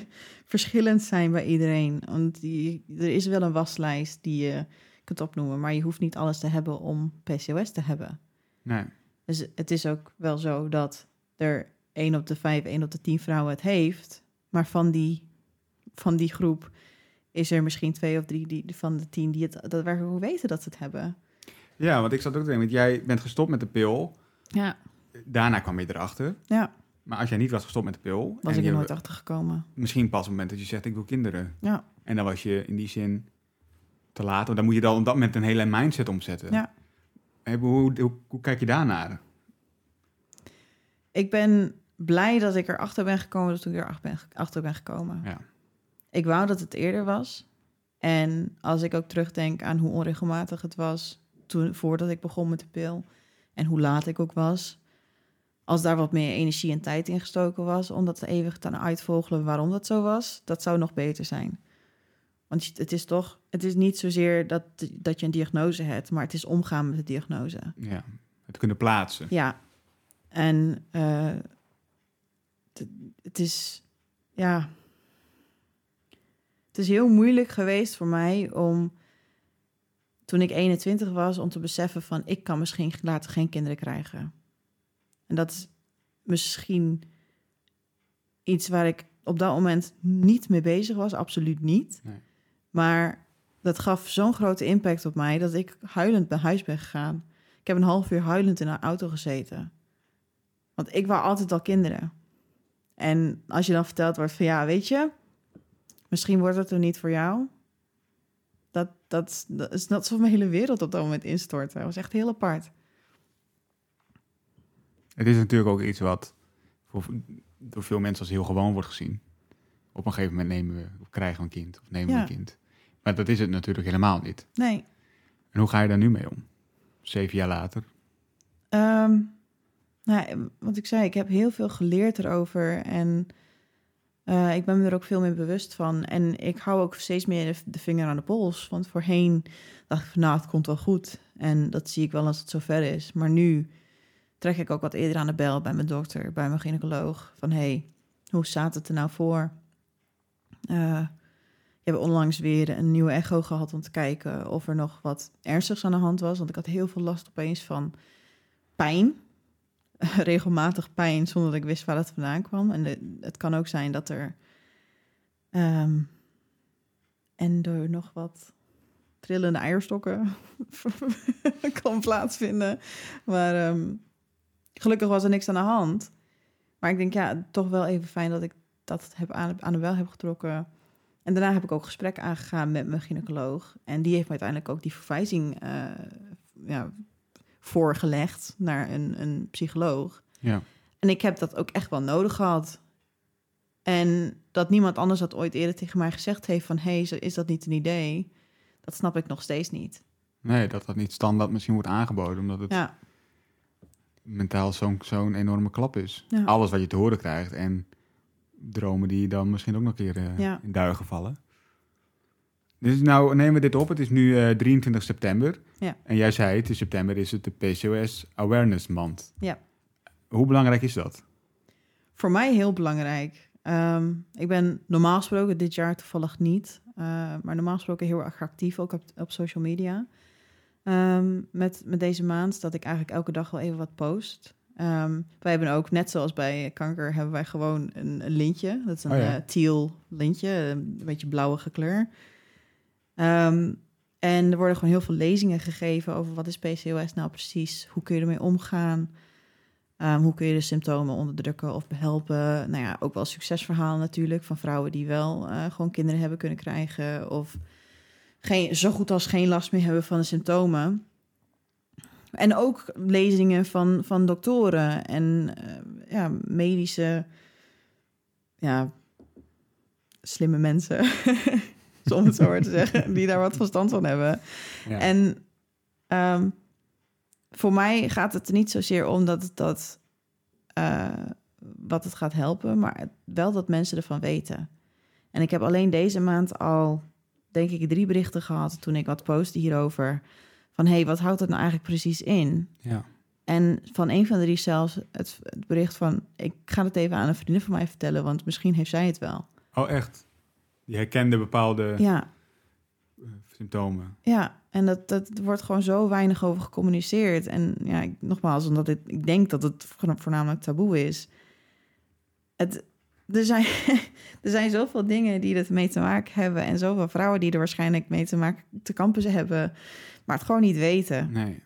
verschillend zijn bij iedereen. Want die, er is wel een waslijst die je kunt opnoemen, maar je hoeft niet alles te hebben om PCOS te hebben. Nee. Dus het is ook wel zo dat er één op de vijf, één op de tien vrouwen het heeft. Maar van die, van die groep is er misschien twee of drie die, van de tien die het daadwerkelijk weten dat ze het hebben. Ja, want ik zat ook te denken, want jij bent gestopt met de pil. Ja, Daarna kwam je erachter. ja. Maar als jij niet was gestopt met de pil... was ik er nooit achter gekomen. Misschien pas op het moment dat je zegt, ik wil kinderen. Ja, En dan was je in die zin te laat. Want dan moet je dan op dat moment een hele mindset omzetten. Ja. Hey, hoe, hoe, hoe kijk je daarnaar? ik ben blij dat ik erachter ben gekomen toen ik er ach- ben, achter ben gekomen. Ja. Ik wou dat het eerder was. En als ik ook terugdenk aan hoe onregelmatig het was toen, voordat ik begon met de pil en hoe laat ik ook was. Als daar wat meer energie en tijd in gestoken was om dat even te uitvogelen waarom dat zo was, dat zou nog beter zijn. Want het is toch, het is niet zozeer dat, dat je een diagnose hebt, maar het is omgaan met de diagnose. ja. Het kunnen plaatsen. Ja, en eh, het, het is, ja, het is heel moeilijk geweest voor mij om, toen ik 21 was, om te beseffen van, ik kan misschien later geen kinderen krijgen. En dat is misschien iets waar ik op dat moment niet mee bezig was, absoluut niet. Nee. Maar dat gaf zo'n grote impact op mij dat ik huilend naar huis ben gegaan. Ik heb een half uur huilend in een auto gezeten. Want ik wou altijd al kinderen. En als je dan verteld wordt van ja, weet je, misschien wordt het er niet voor jou. Dat, dat, dat is dat alsof mijn hele wereld op dat moment instortte. Dat was echt heel apart. Het is natuurlijk ook iets wat voor, door veel mensen als heel gewoon wordt gezien. Op een gegeven moment nemen we, of krijgen we een kind of nemen we Ja. een kind. Maar dat is het natuurlijk helemaal niet. Nee. En hoe ga je daar nu mee om? Zeven jaar later. Ehm, nou, wat ik zei, ik heb heel veel geleerd erover en eh, ik ben me er ook veel meer bewust van. En ik hou ook steeds meer de, de vinger aan de pols. Want voorheen dacht ik van, nou, het komt wel goed. En dat zie ik wel als het zover is. Maar nu trek ik ook wat eerder aan de bel bij mijn dokter, bij mijn gynaecoloog. Van, hey, hoe staat het er nou voor? Eh, ik heb onlangs weer een nieuwe echo gehad om te kijken of er nog wat ernstigs aan de hand was. Want ik had heel veel last opeens van pijn. [laughs] Regelmatig pijn zonder dat ik wist waar het vandaan kwam. En het kan ook zijn dat er. ehm, en door nog wat trillende eierstokken [laughs] kan plaatsvinden. Maar ehm, gelukkig was er niks aan de hand. Maar ik denk, ja, toch wel even fijn dat ik dat heb aan, aan de bel heb getrokken. En daarna heb ik ook gesprek aangegaan met mijn gynaecoloog. En die heeft me uiteindelijk ook die verwijzing eh, ja, voorgelegd naar een, een psycholoog. Ja. En ik heb dat ook echt wel nodig gehad. En dat niemand anders dat ooit eerder tegen mij gezegd heeft van... hé, hey, is dat niet een idee? Dat snap ik nog steeds niet. Nee, dat dat niet standaard misschien wordt aangeboden. Omdat het Ja, mentaal zo'n zo'n enorme klap is. Ja. Alles wat je te horen krijgt. En dromen die dan misschien ook nog een keer eh, Ja. in duigen vallen. Dus nou nemen we dit op. Het is nu eh, 23 september. Ja. En jij zei het, in september is het de PCOS Awareness Month. Ja. Hoe belangrijk is dat? voor mij heel belangrijk. Ehm, ik ben normaal gesproken dit jaar toevallig niet... eh, maar normaal gesproken heel erg actief, ook op, op social media... Ehm, met, met deze maand, dat ik eigenlijk elke dag wel even wat post. Ehm, wij hebben ook, net zoals bij kanker, hebben wij gewoon een, een lintje. Dat is een Oh ja. eh, teal lintje, een beetje blauwige kleur. Ehm, en er worden gewoon heel veel lezingen gegeven over wat is PCOS nou precies? Hoe kun je ermee omgaan? Hoe kun je de symptomen onderdrukken of behelpen? Nou ja, ook wel succesverhalen natuurlijk van vrouwen die wel eh, gewoon kinderen hebben kunnen krijgen. Of geen, zo goed als geen last meer hebben van de symptomen. En ook lezingen van, van doktoren en eh, ja, medische, ja, slimme mensen, [laughs] om het zo maar te zeggen, die daar wat verstand van hebben. Ja. En ehm, voor mij gaat het er niet zozeer om dat het dat eh, wat het gaat helpen, maar wel dat mensen ervan weten. En ik heb alleen deze maand al, denk ik, drie berichten gehad toen ik wat postte hierover. Van hé, hey, wat houdt het nou eigenlijk precies in? ja. En van een van de drie zelfs het, het bericht van... ik ga het even aan een vriendin van mij vertellen... want misschien heeft zij het wel. Oh, echt? Die herkende bepaalde Ja, eh, symptomen. Ja, en dat, dat wordt gewoon zo weinig over gecommuniceerd. En ja, ik, nogmaals, omdat ik, ik denk dat het voornamelijk taboe is. Het, er, zijn, [laughs] er zijn zoveel dingen die er mee te maken hebben. En zoveel vrouwen die er waarschijnlijk mee te maken te kampen hebben. Maar het gewoon niet weten. Nee.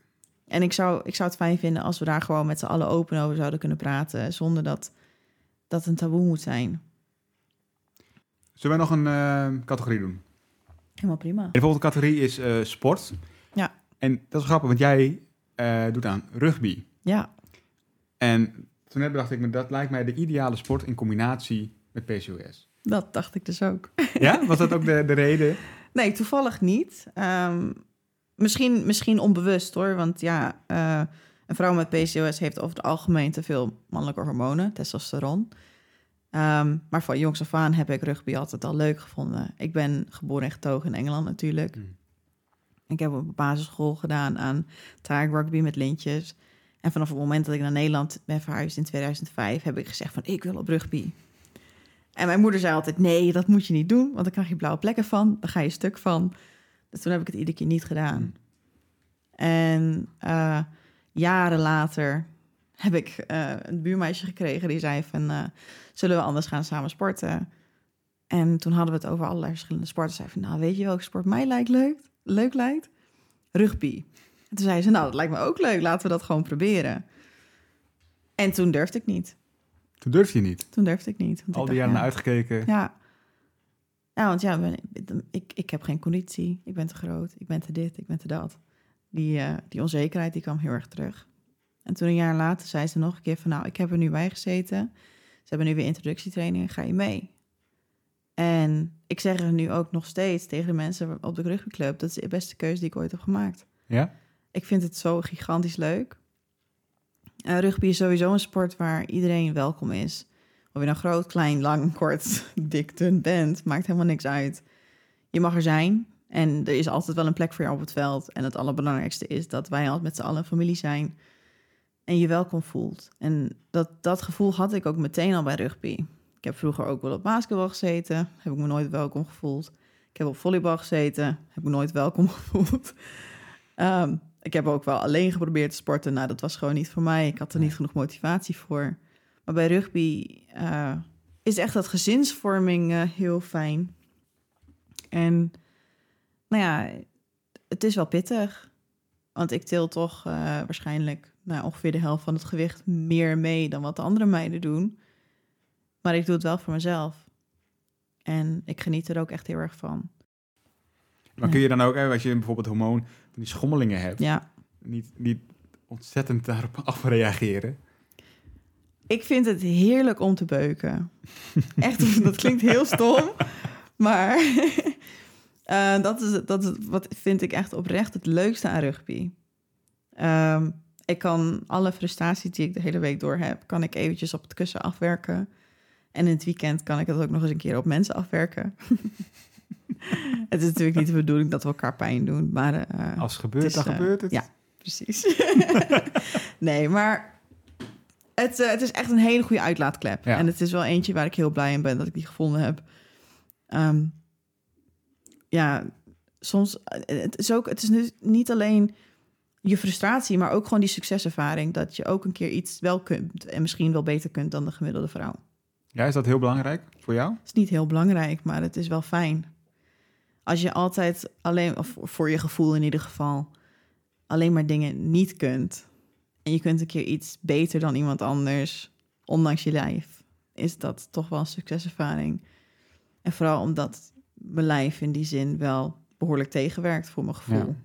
En ik zou, ik zou het fijn vinden als we daar gewoon met z'n allen open over zouden kunnen praten. Zonder dat dat een taboe moet zijn. Zullen wij nog een eh, categorie doen? Helemaal prima. De volgende categorie is eh, sport. Ja. En dat is grappig, want jij eh, doet aan rugby. Ja, En toen net bedacht ik me, dat lijkt mij de ideale sport in combinatie met PCOS. dat dacht ik dus ook. Ja, was dat ook de, de reden? [laughs] Nee, toevallig niet. Ehm, misschien, misschien onbewust hoor. Want ja, eh, een vrouw met PCOS heeft over het algemeen te veel mannelijke hormonen, testosteron. Ehm, maar van jongs af aan heb ik rugby altijd al leuk gevonden. Ik ben geboren en getogen in Engeland natuurlijk. Hmm. Ik heb op basisschool gedaan aan tag rugby met lintjes. En vanaf het moment dat ik naar Nederland ben verhuisd in 2005, heb ik gezegd van ik wil op rugby. En mijn moeder zei altijd nee, dat moet je niet doen, want dan krijg je blauwe plekken van, dan ga je stuk van. Dus toen heb ik het iedere keer niet gedaan. En eh, jaren later heb ik eh, een buurmeisje gekregen die zei van eh, zullen we anders gaan samen sporten? En toen hadden we het over allerlei verschillende sporten. Zei van nou weet je welke sport mij lijkt leuk, leuk lijkt? Rugby. En toen zei ze nou dat lijkt me ook leuk, laten we dat gewoon proberen. En toen durfde ik niet. Toen durf je niet. Toen durfde ik niet. Al die jaren ja, naar uitgekeken. ja. Ja, want ja, ik, ik heb geen conditie. Ik ben te groot. Ik ben te dit. Ik ben te dat. Die, eh, die onzekerheid die kwam heel erg terug. En toen een jaar later zei ze nog een keer van... nou, ik heb er nu bij gezeten. Ze hebben nu weer introductietrainingen. Ga je mee? En ik zeg er nu ook nog steeds tegen de mensen op de rugbyclub... dat is de beste keuze die ik ooit heb gemaakt. Ja? Ik vind het zo gigantisch leuk. Eh, rugby is sowieso een sport waar iedereen welkom is. Of je nou groot, klein, lang, [laughs] kort, dik, dun bent, maakt helemaal niks uit. Je mag er zijn en er is altijd wel een plek voor jou op het veld. En het allerbelangrijkste is dat wij altijd met z'n allen familie zijn en je welkom voelt. En dat, dat gevoel had ik ook meteen al bij rugby. Ik heb vroeger ook wel op basketbal gezeten, heb ik me nooit welkom gevoeld. Ik heb op volleybal gezeten, heb ik me nooit welkom [laughs] gevoeld. Ehm, ik heb ook wel alleen geprobeerd te sporten. Nou, dat was gewoon niet voor mij. Ik had er niet genoeg motivatie voor. Maar bij rugby eh, is echt dat gezinsvorming eh, heel fijn. En nou ja, het is wel pittig. Want ik til toch eh, waarschijnlijk nou, ongeveer de helft van het gewicht meer mee dan wat de andere meiden doen. Maar ik doe het wel voor mezelf. En ik geniet er ook echt heel erg van. Maar kun je dan ook, hè, als je bijvoorbeeld hormoon, van die schommelingen hebt, Ja, niet, niet ontzettend daarop [laughs] afreageren? Ik vind het heerlijk om te beuken. Echt, [laughs] dat klinkt heel stom. Maar [laughs] eh, dat, is, dat is wat vind ik echt oprecht het leukste aan rugby. Ehm, ik kan alle frustraties die ik de hele week door heb, kan ik eventjes op het kussen afwerken. En in het weekend kan ik het ook nog eens een keer op mensen afwerken. [laughs] het is natuurlijk niet de bedoeling dat we elkaar pijn doen, maar... eh, Als het gebeurt, het is, dan eh, gebeurt het. ja. precies. [laughs] nee, maar het, eh, het is echt een hele goede uitlaatklep. Ja. En het is wel eentje waar ik heel blij in ben dat ik die gevonden heb. Ehm, ja, soms... Het is, ook, het is nu niet alleen je frustratie, maar ook gewoon die succeservaring. Dat je ook een keer iets wel kunt en misschien wel beter kunt dan de gemiddelde vrouw. Ja, is dat heel belangrijk voor jou? Het is niet heel belangrijk, maar het is wel fijn. Als je altijd alleen, of voor je gevoel in ieder geval, alleen maar dingen niet kunt. En je kunt een keer iets beter dan iemand anders, ondanks je lijf. Is dat toch wel een succeservaring. En vooral omdat mijn lijf in die zin wel behoorlijk tegenwerkt voor mijn gevoel.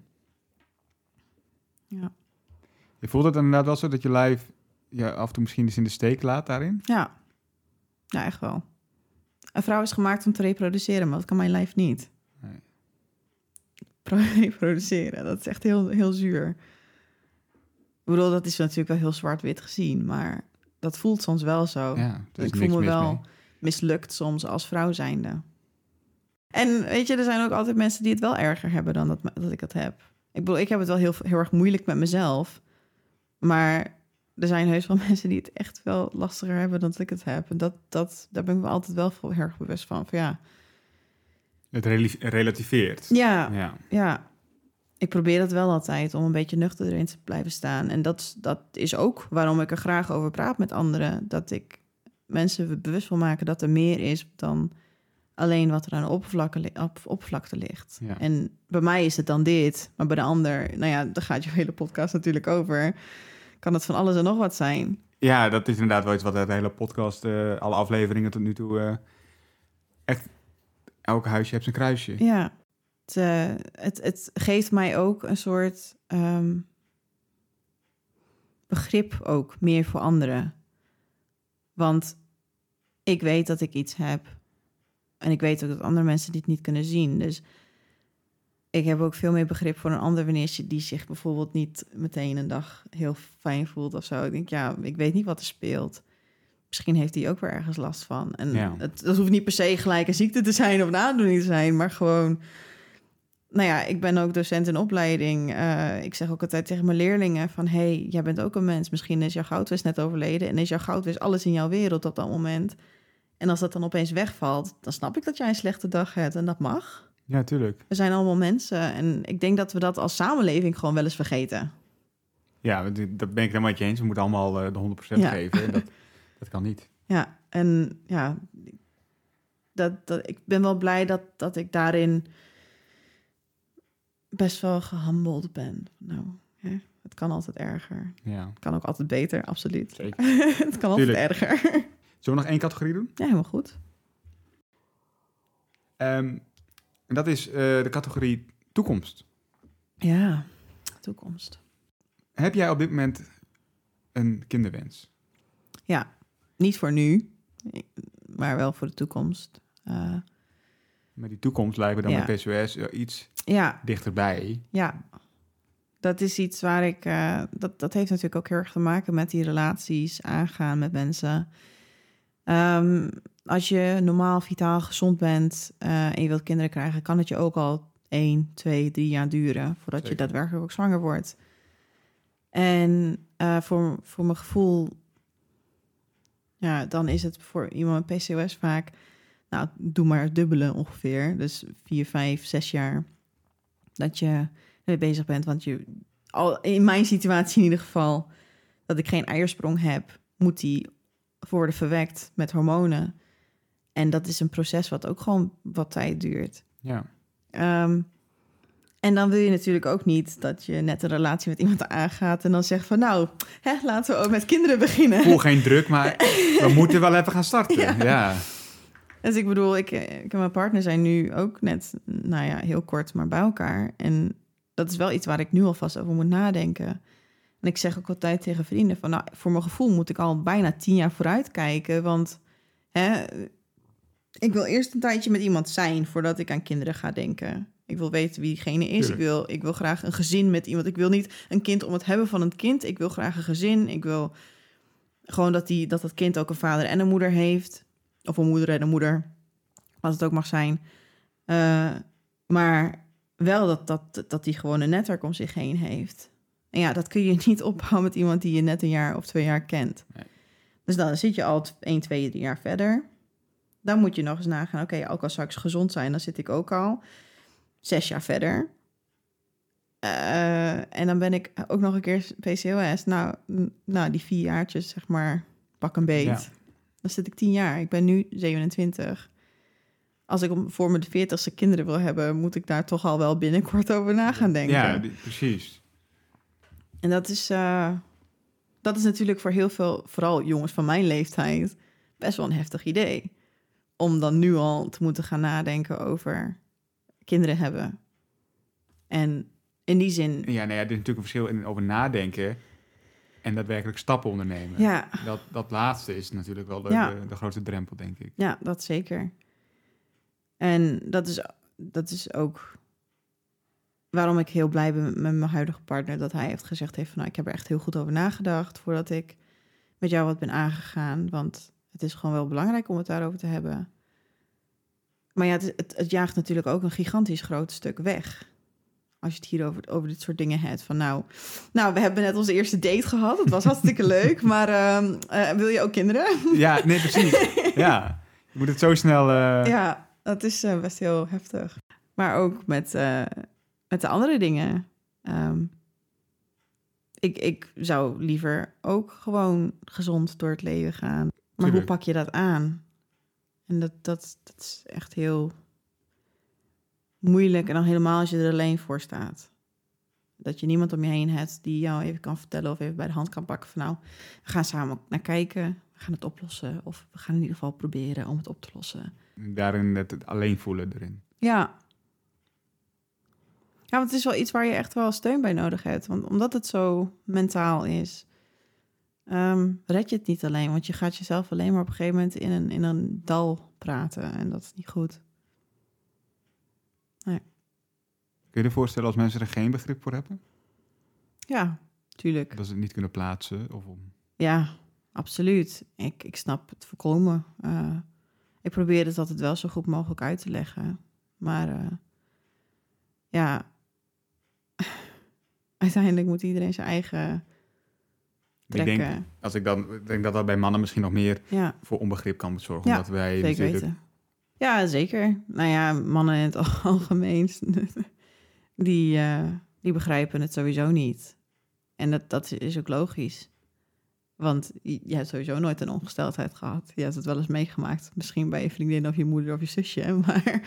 Ja, Je voelt het inderdaad wel zo dat je lijf je af en toe misschien eens in de steek laat daarin? ja. ja echt wel. Een vrouw is gemaakt om te reproduceren, maar dat kan mijn lijf niet. Reproduceren. [laughs] Dat is echt heel, heel zuur. Ik bedoel, dat is natuurlijk wel heel zwart-wit gezien, maar dat voelt soms wel zo. Ja, ik voel me wel mee. mislukt soms als vrouw zijnde. En weet je, er zijn ook altijd mensen die het wel erger hebben dan dat, dat ik het heb. Ik bedoel, ik heb het wel heel, heel erg moeilijk met mezelf. Maar er zijn heus wel [laughs] mensen die het echt wel lastiger hebben dan dat ik het heb. En dat, dat, daar ben ik me altijd wel heel erg bewust van. Van ja, Het rel- relativeert. Ja, Ja. ja. Ik probeer dat wel altijd om een beetje nuchter erin te blijven staan. En dat, dat is ook waarom ik er graag over praat met anderen. Dat ik mensen bewust wil maken dat er meer is dan alleen wat er aan de oppervlakte, li- op, oppervlakte ligt. Ja. En bij mij is het dan dit, maar bij de ander, nou ja, daar gaat je [laughs] hele podcast natuurlijk over. Kan het van alles en nog wat zijn. Ja, dat is inderdaad wel iets wat de hele podcast, eh, alle afleveringen tot nu toe, eh, echt, elk huisje heeft zijn kruisje. Ja, het, eh, het, het geeft mij ook een soort ehm, begrip ook meer voor anderen. Want ik weet dat ik iets heb. En ik weet ook dat andere mensen dit niet kunnen zien. Dus ik heb ook veel meer begrip voor een ander wanneer die zich bijvoorbeeld niet meteen een dag heel fijn voelt of zo. Ik denk, ja, ik weet niet wat er speelt. Misschien heeft hij ook weer ergens last van. En Ja. het, dat hoeft niet per se gelijk een ziekte te zijn of een aandoening te zijn, maar gewoon. Nou ja, ik ben ook docent in opleiding. Eh, ik zeg ook altijd tegen mijn leerlingen van... hey, jij bent ook een mens. Misschien is jouw goudvis net overleden... en is jouw goudvis alles in jouw wereld op dat moment. En als dat dan opeens wegvalt... dan snap ik dat jij een slechte dag hebt en dat mag. Ja, tuurlijk. We zijn allemaal mensen en ik denk dat we dat als samenleving gewoon wel eens vergeten. Ja, dat ben ik helemaal met je eens. We moeten allemaal eh, de 100% Ja. geven. En Dat, [laughs] dat kan niet. Ja, en ja, dat, dat, ik ben wel blij dat, dat ik daarin best wel gehandeld ben. Nou, hè, het kan altijd erger. Ja, Het kan ook altijd beter, absoluut. zeker. [laughs] het kan altijd erger. Zullen we nog één categorie doen? ja, helemaal goed. Ehm, en dat is eh, de categorie toekomst. Ja, toekomst. Heb jij op dit moment een kinderwens? Ja, niet voor nu, maar wel voor de toekomst. Eh, Met die toekomst lijken dan Ja. met PCOS iets ja, dichterbij. Ja, dat is iets waar ik. eh, dat, dat heeft natuurlijk ook heel erg te maken met die relaties aangaan met mensen. Ehm, als je normaal, vitaal, gezond bent eh, en je wilt kinderen krijgen, kan het je ook al 1, 2, 3 jaar duren voordat je daadwerkelijk ook zwanger wordt. En voor, voor mijn gevoel, ja, dan is het voor iemand met PCOS vaak, nou, doe maar het dubbele ongeveer. Dus 4, 5, 6 jaar dat je mee bezig bent. Want je, al in mijn situatie in ieder geval, dat ik geen eiersprong heb, moet die worden verwekt met hormonen. En dat is een proces wat ook gewoon wat tijd duurt. Ja, Ehm, en dan wil je natuurlijk ook niet dat je net een relatie met iemand aangaat en dan zegt van nou, hè, laten we ook met kinderen beginnen. voel geen druk, maar [laughs] we moeten wel even gaan starten. Ja. Ja, Dus ik bedoel, ik, ik en mijn partner zijn nu ook net, nou ja, heel kort, maar bij elkaar. En dat is wel iets waar ik nu alvast over moet nadenken. En ik zeg ook altijd tegen vrienden van, nou, voor mijn gevoel moet ik al bijna tien jaar vooruit kijken. Want hè, ik wil eerst een tijdje met iemand zijn voordat ik aan kinderen ga denken. Ik wil weten wie diegene is. Ik wil, ik wil graag een gezin met iemand. Ik wil niet een kind om het hebben van een kind. Ik wil graag een gezin. Ik wil gewoon dat, die, dat dat kind ook een vader en een moeder heeft. Of een moeder en een moeder. Wat het ook mag zijn. Eh, maar wel dat, dat, dat die gewoon een netwerk om zich heen heeft. En ja, dat kun je [laughs] niet opbouwen met iemand die je net een jaar of twee jaar kent. Nee. Dus dan zit je al 1, 2, 3 jaar verder. Dan moet je nog eens nagaan, oké, ook als straks gezond zijn, dan zit ik ook al zes jaar verder. Eh, en dan ben ik ook nog een keer PCOS. Nou, nou, die vier jaartjes, zeg maar, pak een beet. Ja. Dan zit ik tien jaar. Ik ben nu 27. Als ik om- voor mijn veertigste kinderen wil hebben, moet ik daar toch al wel binnenkort over na gaan denken. ja die- precies. En dat is, eh, dat is natuurlijk voor heel veel, vooral jongens van mijn leeftijd, best wel een heftig idee. Om dan nu al te moeten gaan nadenken over kinderen hebben. En in die zin, Ja, nou ja, er is natuurlijk een verschil in over nadenken en daadwerkelijk stappen ondernemen. ja, Dat, dat laatste is natuurlijk wel de, Ja. de, de grootste drempel, denk ik. ja, dat zeker. En dat is, dat is ook waarom ik heel blij ben met mijn huidige partner. Dat hij heeft gezegd heeft van, nou, ik heb er echt heel goed over nagedacht voordat ik met jou wat ben aangegaan. Want het is gewoon wel belangrijk om het daarover te hebben. Maar ja, het, het, het jaagt natuurlijk ook een gigantisch groot stuk weg. Als je het hier over, over dit soort dingen hebt. Van nou, nou, we hebben net onze eerste date gehad. Het was hartstikke [laughs] leuk. Maar ehm, eh, wil je ook kinderen? Ja, nee, precies. [laughs] ja, je moet het zo snel... eh, Ja, dat is eh, best heel heftig. Maar ook met, met de andere dingen. Ehm, ik, ik zou liever ook gewoon gezond door het leven gaan. Maar Tuurlijk. hoe pak je dat aan? En dat, dat, dat is echt heel moeilijk. En dan helemaal als je er alleen voor staat. Dat je niemand om je heen hebt die jou even kan vertellen of even bij de hand kan pakken van nou, we gaan samen naar kijken, we gaan het oplossen. Of we gaan in ieder geval proberen om het op te lossen. Daarin het, het alleen voelen erin. Ja. Ja, want het is wel iets waar je echt wel steun bij nodig hebt. Want omdat het zo mentaal is, ehm, red je het niet alleen. Want je gaat jezelf alleen maar op een gegeven moment in een, in een dal praten. En dat is niet goed. Kun je je voorstellen als mensen er geen begrip voor hebben? Ja, tuurlijk. Dat ze het niet kunnen plaatsen? Of om... Ja, absoluut. Ik, ik snap het volkomen. Eh, ik probeer het altijd wel zo goed mogelijk uit te leggen. Maar eh, ja, [laughs] uiteindelijk moet iedereen zijn eigen Ik denk, als ik dan, denk dat dat bij mannen misschien nog meer ja, voor onbegrip kan zorgen. Ja, omdat wij zeker weten. Ja, zeker. Nou ja, mannen in het [laughs] algemeen, [laughs] die, eh, die begrijpen het sowieso niet. En dat, dat is ook logisch. Want je je hebt sowieso nooit een ongesteldheid gehad. Je hebt het wel eens meegemaakt. Misschien bij je vriendin of je moeder of je zusje. [laughs] Maar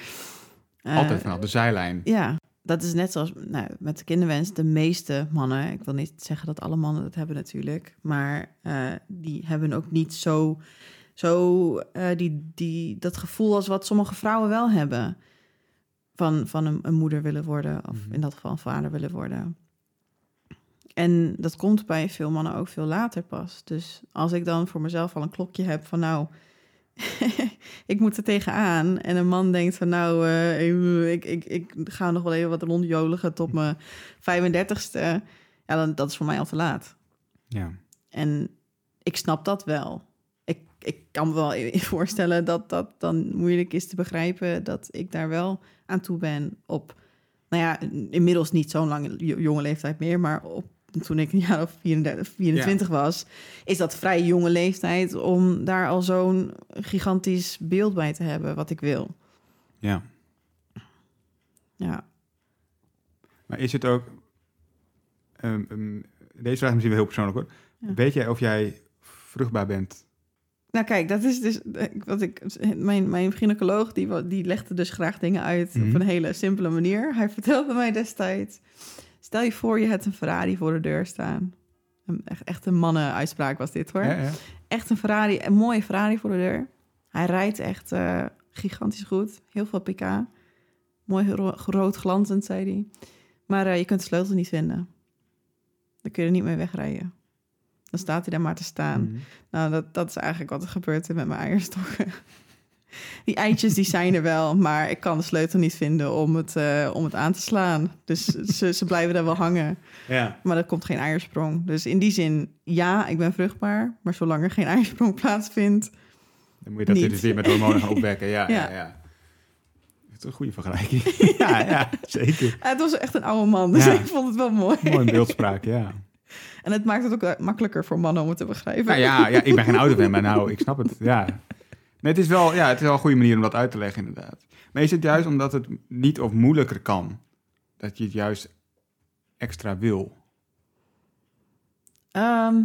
eh, Altijd vanaf de zijlijn. ja, dat is net zoals nou, met de kinderwens. De meeste mannen, ik wil niet zeggen dat alle mannen dat hebben natuurlijk, maar eh, die hebben ook niet zo, zo eh, die, die, dat gevoel als wat sommige vrouwen wel hebben. Van, van een, een moeder willen worden, of Mhm. in dat geval een vader willen worden. En dat komt bij veel mannen ook veel later pas. Dus als ik dan voor mezelf al een klokje heb van nou, [laughs] ik moet er tegenaan. En een man denkt van nou, eh, ik, ik, ik ga nog wel even wat rondjoligen tot mijn 35ste. Ja, dan, dat is voor mij al te laat. Ja. En ik snap dat wel. Ik, ik kan me wel i- [laughs] voorstellen dat dat dan moeilijk is te begrijpen... dat ik daar wel aan toe ben op... nou ja, inmiddels niet zo'n lange jo- jonge leeftijd meer... maar op, toen ik een jaar of 34, 24 was... is dat vrij jonge leeftijd om daar al zo'n gigantisch beeld bij te hebben... wat ik wil. ja. Ja, Maar is het ook... ehm, ehm, deze vraag is misschien wel heel persoonlijk hoor. Ja. Weet jij of jij vruchtbaar bent? Nou kijk, dat is dus eh, wat ik. Mijn, mijn gynaecoloog die, die legde dus graag dingen uit Mhm. op een hele simpele manier. Hij vertelde mij destijds: stel je voor, je hebt een Ferrari voor de deur staan. Een, echt, echt een mannenuitspraak was dit hoor. Ja, ja. Echt een Ferrari, een mooie Ferrari voor de deur. Hij rijdt echt eh, gigantisch goed, heel veel pk. Mooi ro- rood glanzend, zei hij. Maar eh, je kunt de sleutel niet vinden. Dan kun je er niet mee wegrijden. Dan staat hij daar maar te staan. Mhm. Nou, dat, dat is eigenlijk wat er gebeurt met mijn eierstokken. Die eitjes die zijn er wel, maar ik kan de sleutel niet vinden om het, eh, om het aan te slaan. Dus ze, ze blijven daar wel hangen, Ja. maar er komt geen eiersprong. Dus in die zin, ja, ik ben vruchtbaar, maar zolang er geen eiersprong [laughs] plaatsvindt... Dan moet je dat Niet. dus weer met hormonen gaan opwekken. Ja, ja. Ja. ja, Het is een goede vergelijking. [laughs] ja, ja, zeker. Het was echt een oude man, dus ik vond het wel mooi. Mooi beeldspraak, ja. En het maakt het ook wel makkelijker voor mannen om het te begrijpen. Nou ja, ja, ik ben geen ouder fan, maar nou, ik snap het. Ja. Nee, het is wel, ja, het is wel een goede manier om dat uit te leggen, inderdaad. Maar is het juist omdat het niet of moeilijker kan, dat je het juist extra wil? Ehm,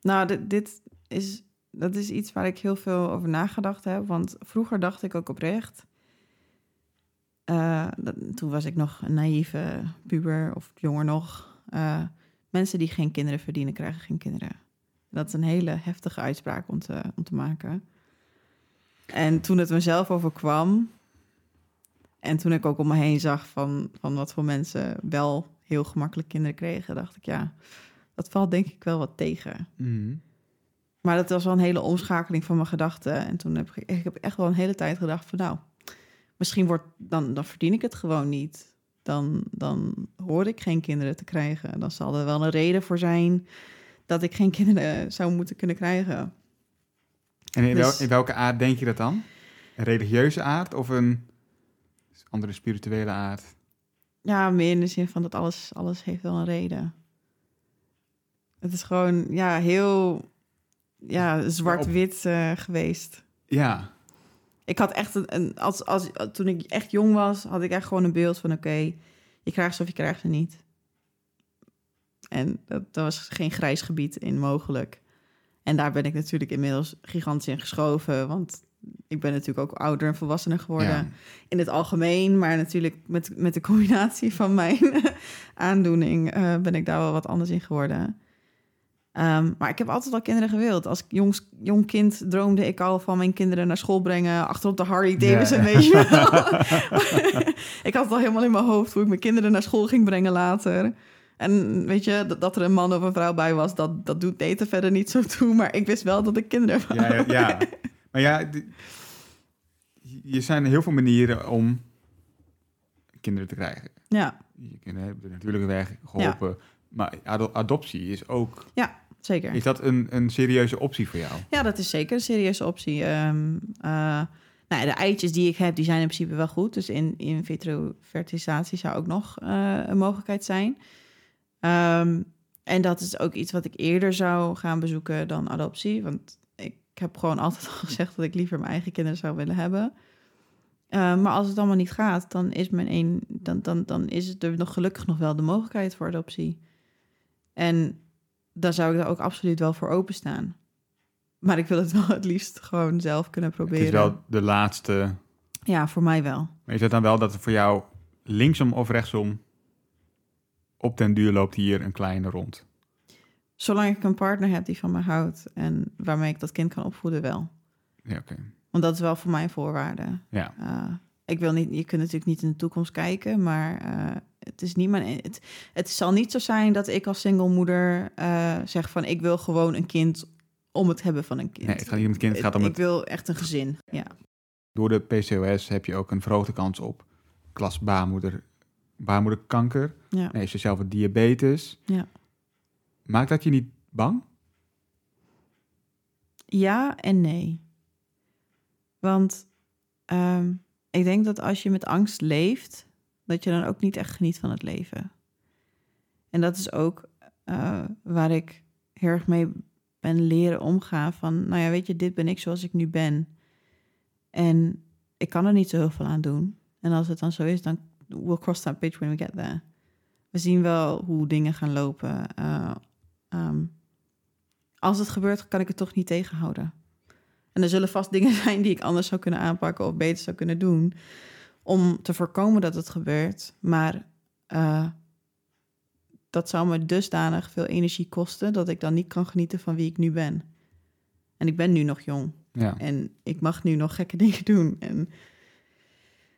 nou, dit, dit is, dat is iets waar ik heel veel over nagedacht heb. Want vroeger dacht ik ook oprecht. eh, toen was ik nog een naïeve puber of jonger nog. eh, mensen die geen kinderen verdienen, krijgen geen kinderen. Dat is een hele heftige uitspraak om te, om te maken. En toen het mezelf overkwam. En toen ik ook om me heen zag van, van wat voor mensen wel heel gemakkelijk kinderen kregen, dacht ik ja dat valt denk ik wel wat tegen. Maar dat was wel een hele omschakeling van mijn gedachten. En toen heb ik, ik heb echt wel een hele tijd gedacht van nou, misschien wordt dan, dan verdien ik het gewoon niet. Dan, dan hoor ik geen kinderen te krijgen. Dan zal er wel een reden voor zijn dat ik geen kinderen zou moeten kunnen krijgen. En in, wel- Dus- in welke aard denk je dat dan? Een religieuze aard of een andere spirituele aard? Ja, meer in de zin van dat alles, alles heeft wel een reden. Het is gewoon ja, heel ja, zwart-wit eh, geweest. Ja, Ik had echt een, een als, als, toen ik echt jong was, had ik echt gewoon een beeld van: oké, je krijgt ze of je krijgt ze niet. En dat, dat was geen grijs gebied in mogelijk. En daar ben ik natuurlijk inmiddels gigantisch in geschoven. Want ik ben natuurlijk ook ouder en volwassener geworden Ja. in het algemeen. Maar natuurlijk met, met de combinatie van mijn [laughs] aandoening eh, ben ik daar wel wat anders in geworden. Ehm, maar ik heb altijd al kinderen gewild. Als jongs, jong kind droomde ik al van mijn kinderen naar school brengen. Achterop de Harley Davidson, Ja. weet je wel. [laughs] ik had het al helemaal in mijn hoofd hoe ik mijn kinderen naar school ging brengen later. En weet je, dat, dat er een man of een vrouw bij was, dat, dat doet eten verder niet zo toe. Maar ik wist wel dat ik kinderen wou. Ja, ja, ja. [laughs] Maar ja, je zijn heel veel manieren om kinderen te krijgen. Ja, Je kinderen hebben de natuurlijke weg geholpen. Maar ado- adoptie is ook... zeker. Is dat een, een serieuze optie voor jou? Ja, dat is zeker een serieuze optie. Ehm, eh, nou, ja, de eitjes die ik heb, die zijn in principe wel goed. Dus in, in vitro fertilisatie zou ook nog eh, een mogelijkheid zijn. Ehm, en dat is ook iets wat ik eerder zou gaan bezoeken dan adoptie. Want ik heb gewoon altijd [laughs] al gezegd dat ik liever mijn eigen kinderen zou willen hebben. Ehm, maar als het allemaal niet gaat, dan is, mijn een, dan, dan, dan is het er nog gelukkig nog wel de mogelijkheid voor adoptie. En daar zou ik er ook absoluut wel voor openstaan. Maar ik wil het [laughs] wel het liefst gewoon zelf kunnen proberen. Het is wel de laatste... Ja, voor mij wel. Maar is dat dan wel dat er voor jou linksom of rechtsom op den duur loopt hier een kleine rond? Zolang ik een partner heb die van me houdt en waarmee ik dat kind kan opvoeden, wel. Ja, oké. Want dat is wel voor mij een voorwaarde. Ja. Eh, ik wil niet, je kunt natuurlijk niet in de toekomst kijken, maar eh, het is niet mijn. Het, het zal niet zo zijn dat ik als single moeder eh, zeg van ik wil gewoon een kind om het hebben van een kind. Nee, het gaat niet om het kind, het gaat om ik het... wil echt een gezin. Ja. Door de PCOS heb je ook een verhoogde kans op klas baarmoeder, baarmoederkanker. Ja. Nee, ze zelf diabetes. Ja. Maakt dat je niet bang? Ja en nee. Want ehm, ik denk dat als je met angst leeft, dat je dan ook niet echt geniet van het leven. En dat is ook eh, waar ik heel erg mee ben leren omgaan van, nou ja, weet je, dit ben ik zoals ik nu ben. En ik kan er niet zo heel veel aan doen. En als het dan zo is, dan we'll cross that bridge when we get there. We zien wel hoe dingen gaan lopen. Eh, ehm, als het gebeurt, kan ik het toch niet tegenhouden. En er zullen vast dingen [laughs] zijn die ik anders zou kunnen aanpakken of beter zou kunnen doen om te voorkomen dat het gebeurt. Maar eh, dat zou me dusdanig veel energie kosten dat ik dan niet kan genieten van wie ik nu ben. En ik ben nu nog jong Ja. en ik mag nu nog gekke [laughs] dingen doen. En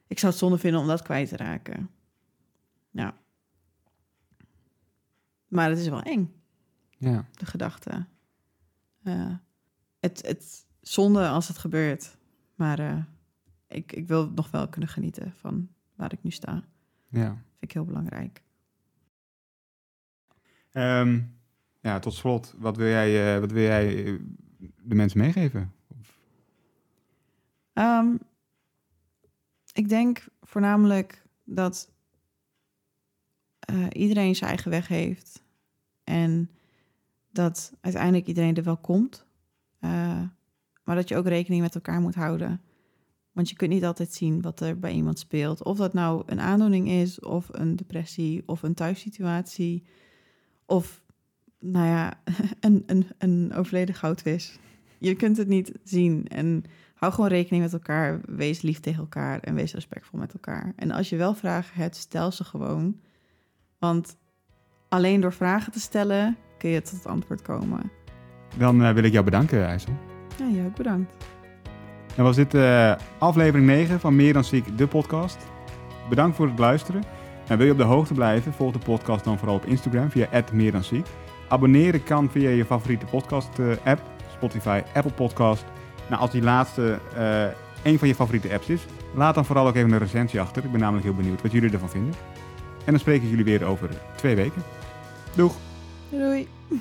ik zou het zonde vinden om dat kwijt te raken. Ja. Maar het is wel eng ja. de gedachte. Eh, het, het zonde als het gebeurt. Maar eh, ik, ik wil nog wel kunnen genieten van waar ik nu sta. ja. Vind ik heel belangrijk. Ehm, ja, tot slot, wat wil jij, eh, wat wil jij de mensen meegeven? Ehm, ik denk voornamelijk dat eh, iedereen zijn eigen weg heeft. En dat uiteindelijk iedereen er wel komt. Eh, maar dat je ook rekening met elkaar moet houden. Want je kunt niet altijd zien wat er bij iemand speelt. Of dat nou een aandoening is, of een depressie, of een thuissituatie. Of, nou ja, [laughs] een, een, een overleden goudvis. Je kunt het niet zien. En hou gewoon rekening met elkaar. Wees lief tegen elkaar en wees respectvol met elkaar. En als je wel vragen hebt, stel ze gewoon. Want alleen door vragen te stellen kun je tot het antwoord komen. Dan eh, wil ik jou bedanken, IJssel. Ja, jij ook bedankt. Dan was dit eh, aflevering 9 van Meer dan Ziek, de podcast. Bedankt voor het luisteren. En wil je op de hoogte blijven, volg de podcast dan vooral op Instagram via Meer dan Ziek. Abonneren kan via je favoriete podcast-app, Spotify, Apple Podcast. Nou, als die laatste eh een van je favoriete apps is, laat dan vooral ook even een recensie achter. Ik ben namelijk heel benieuwd wat jullie ervan vinden. En dan spreek ik jullie weer over twee weken. Doeg! Doei. doei.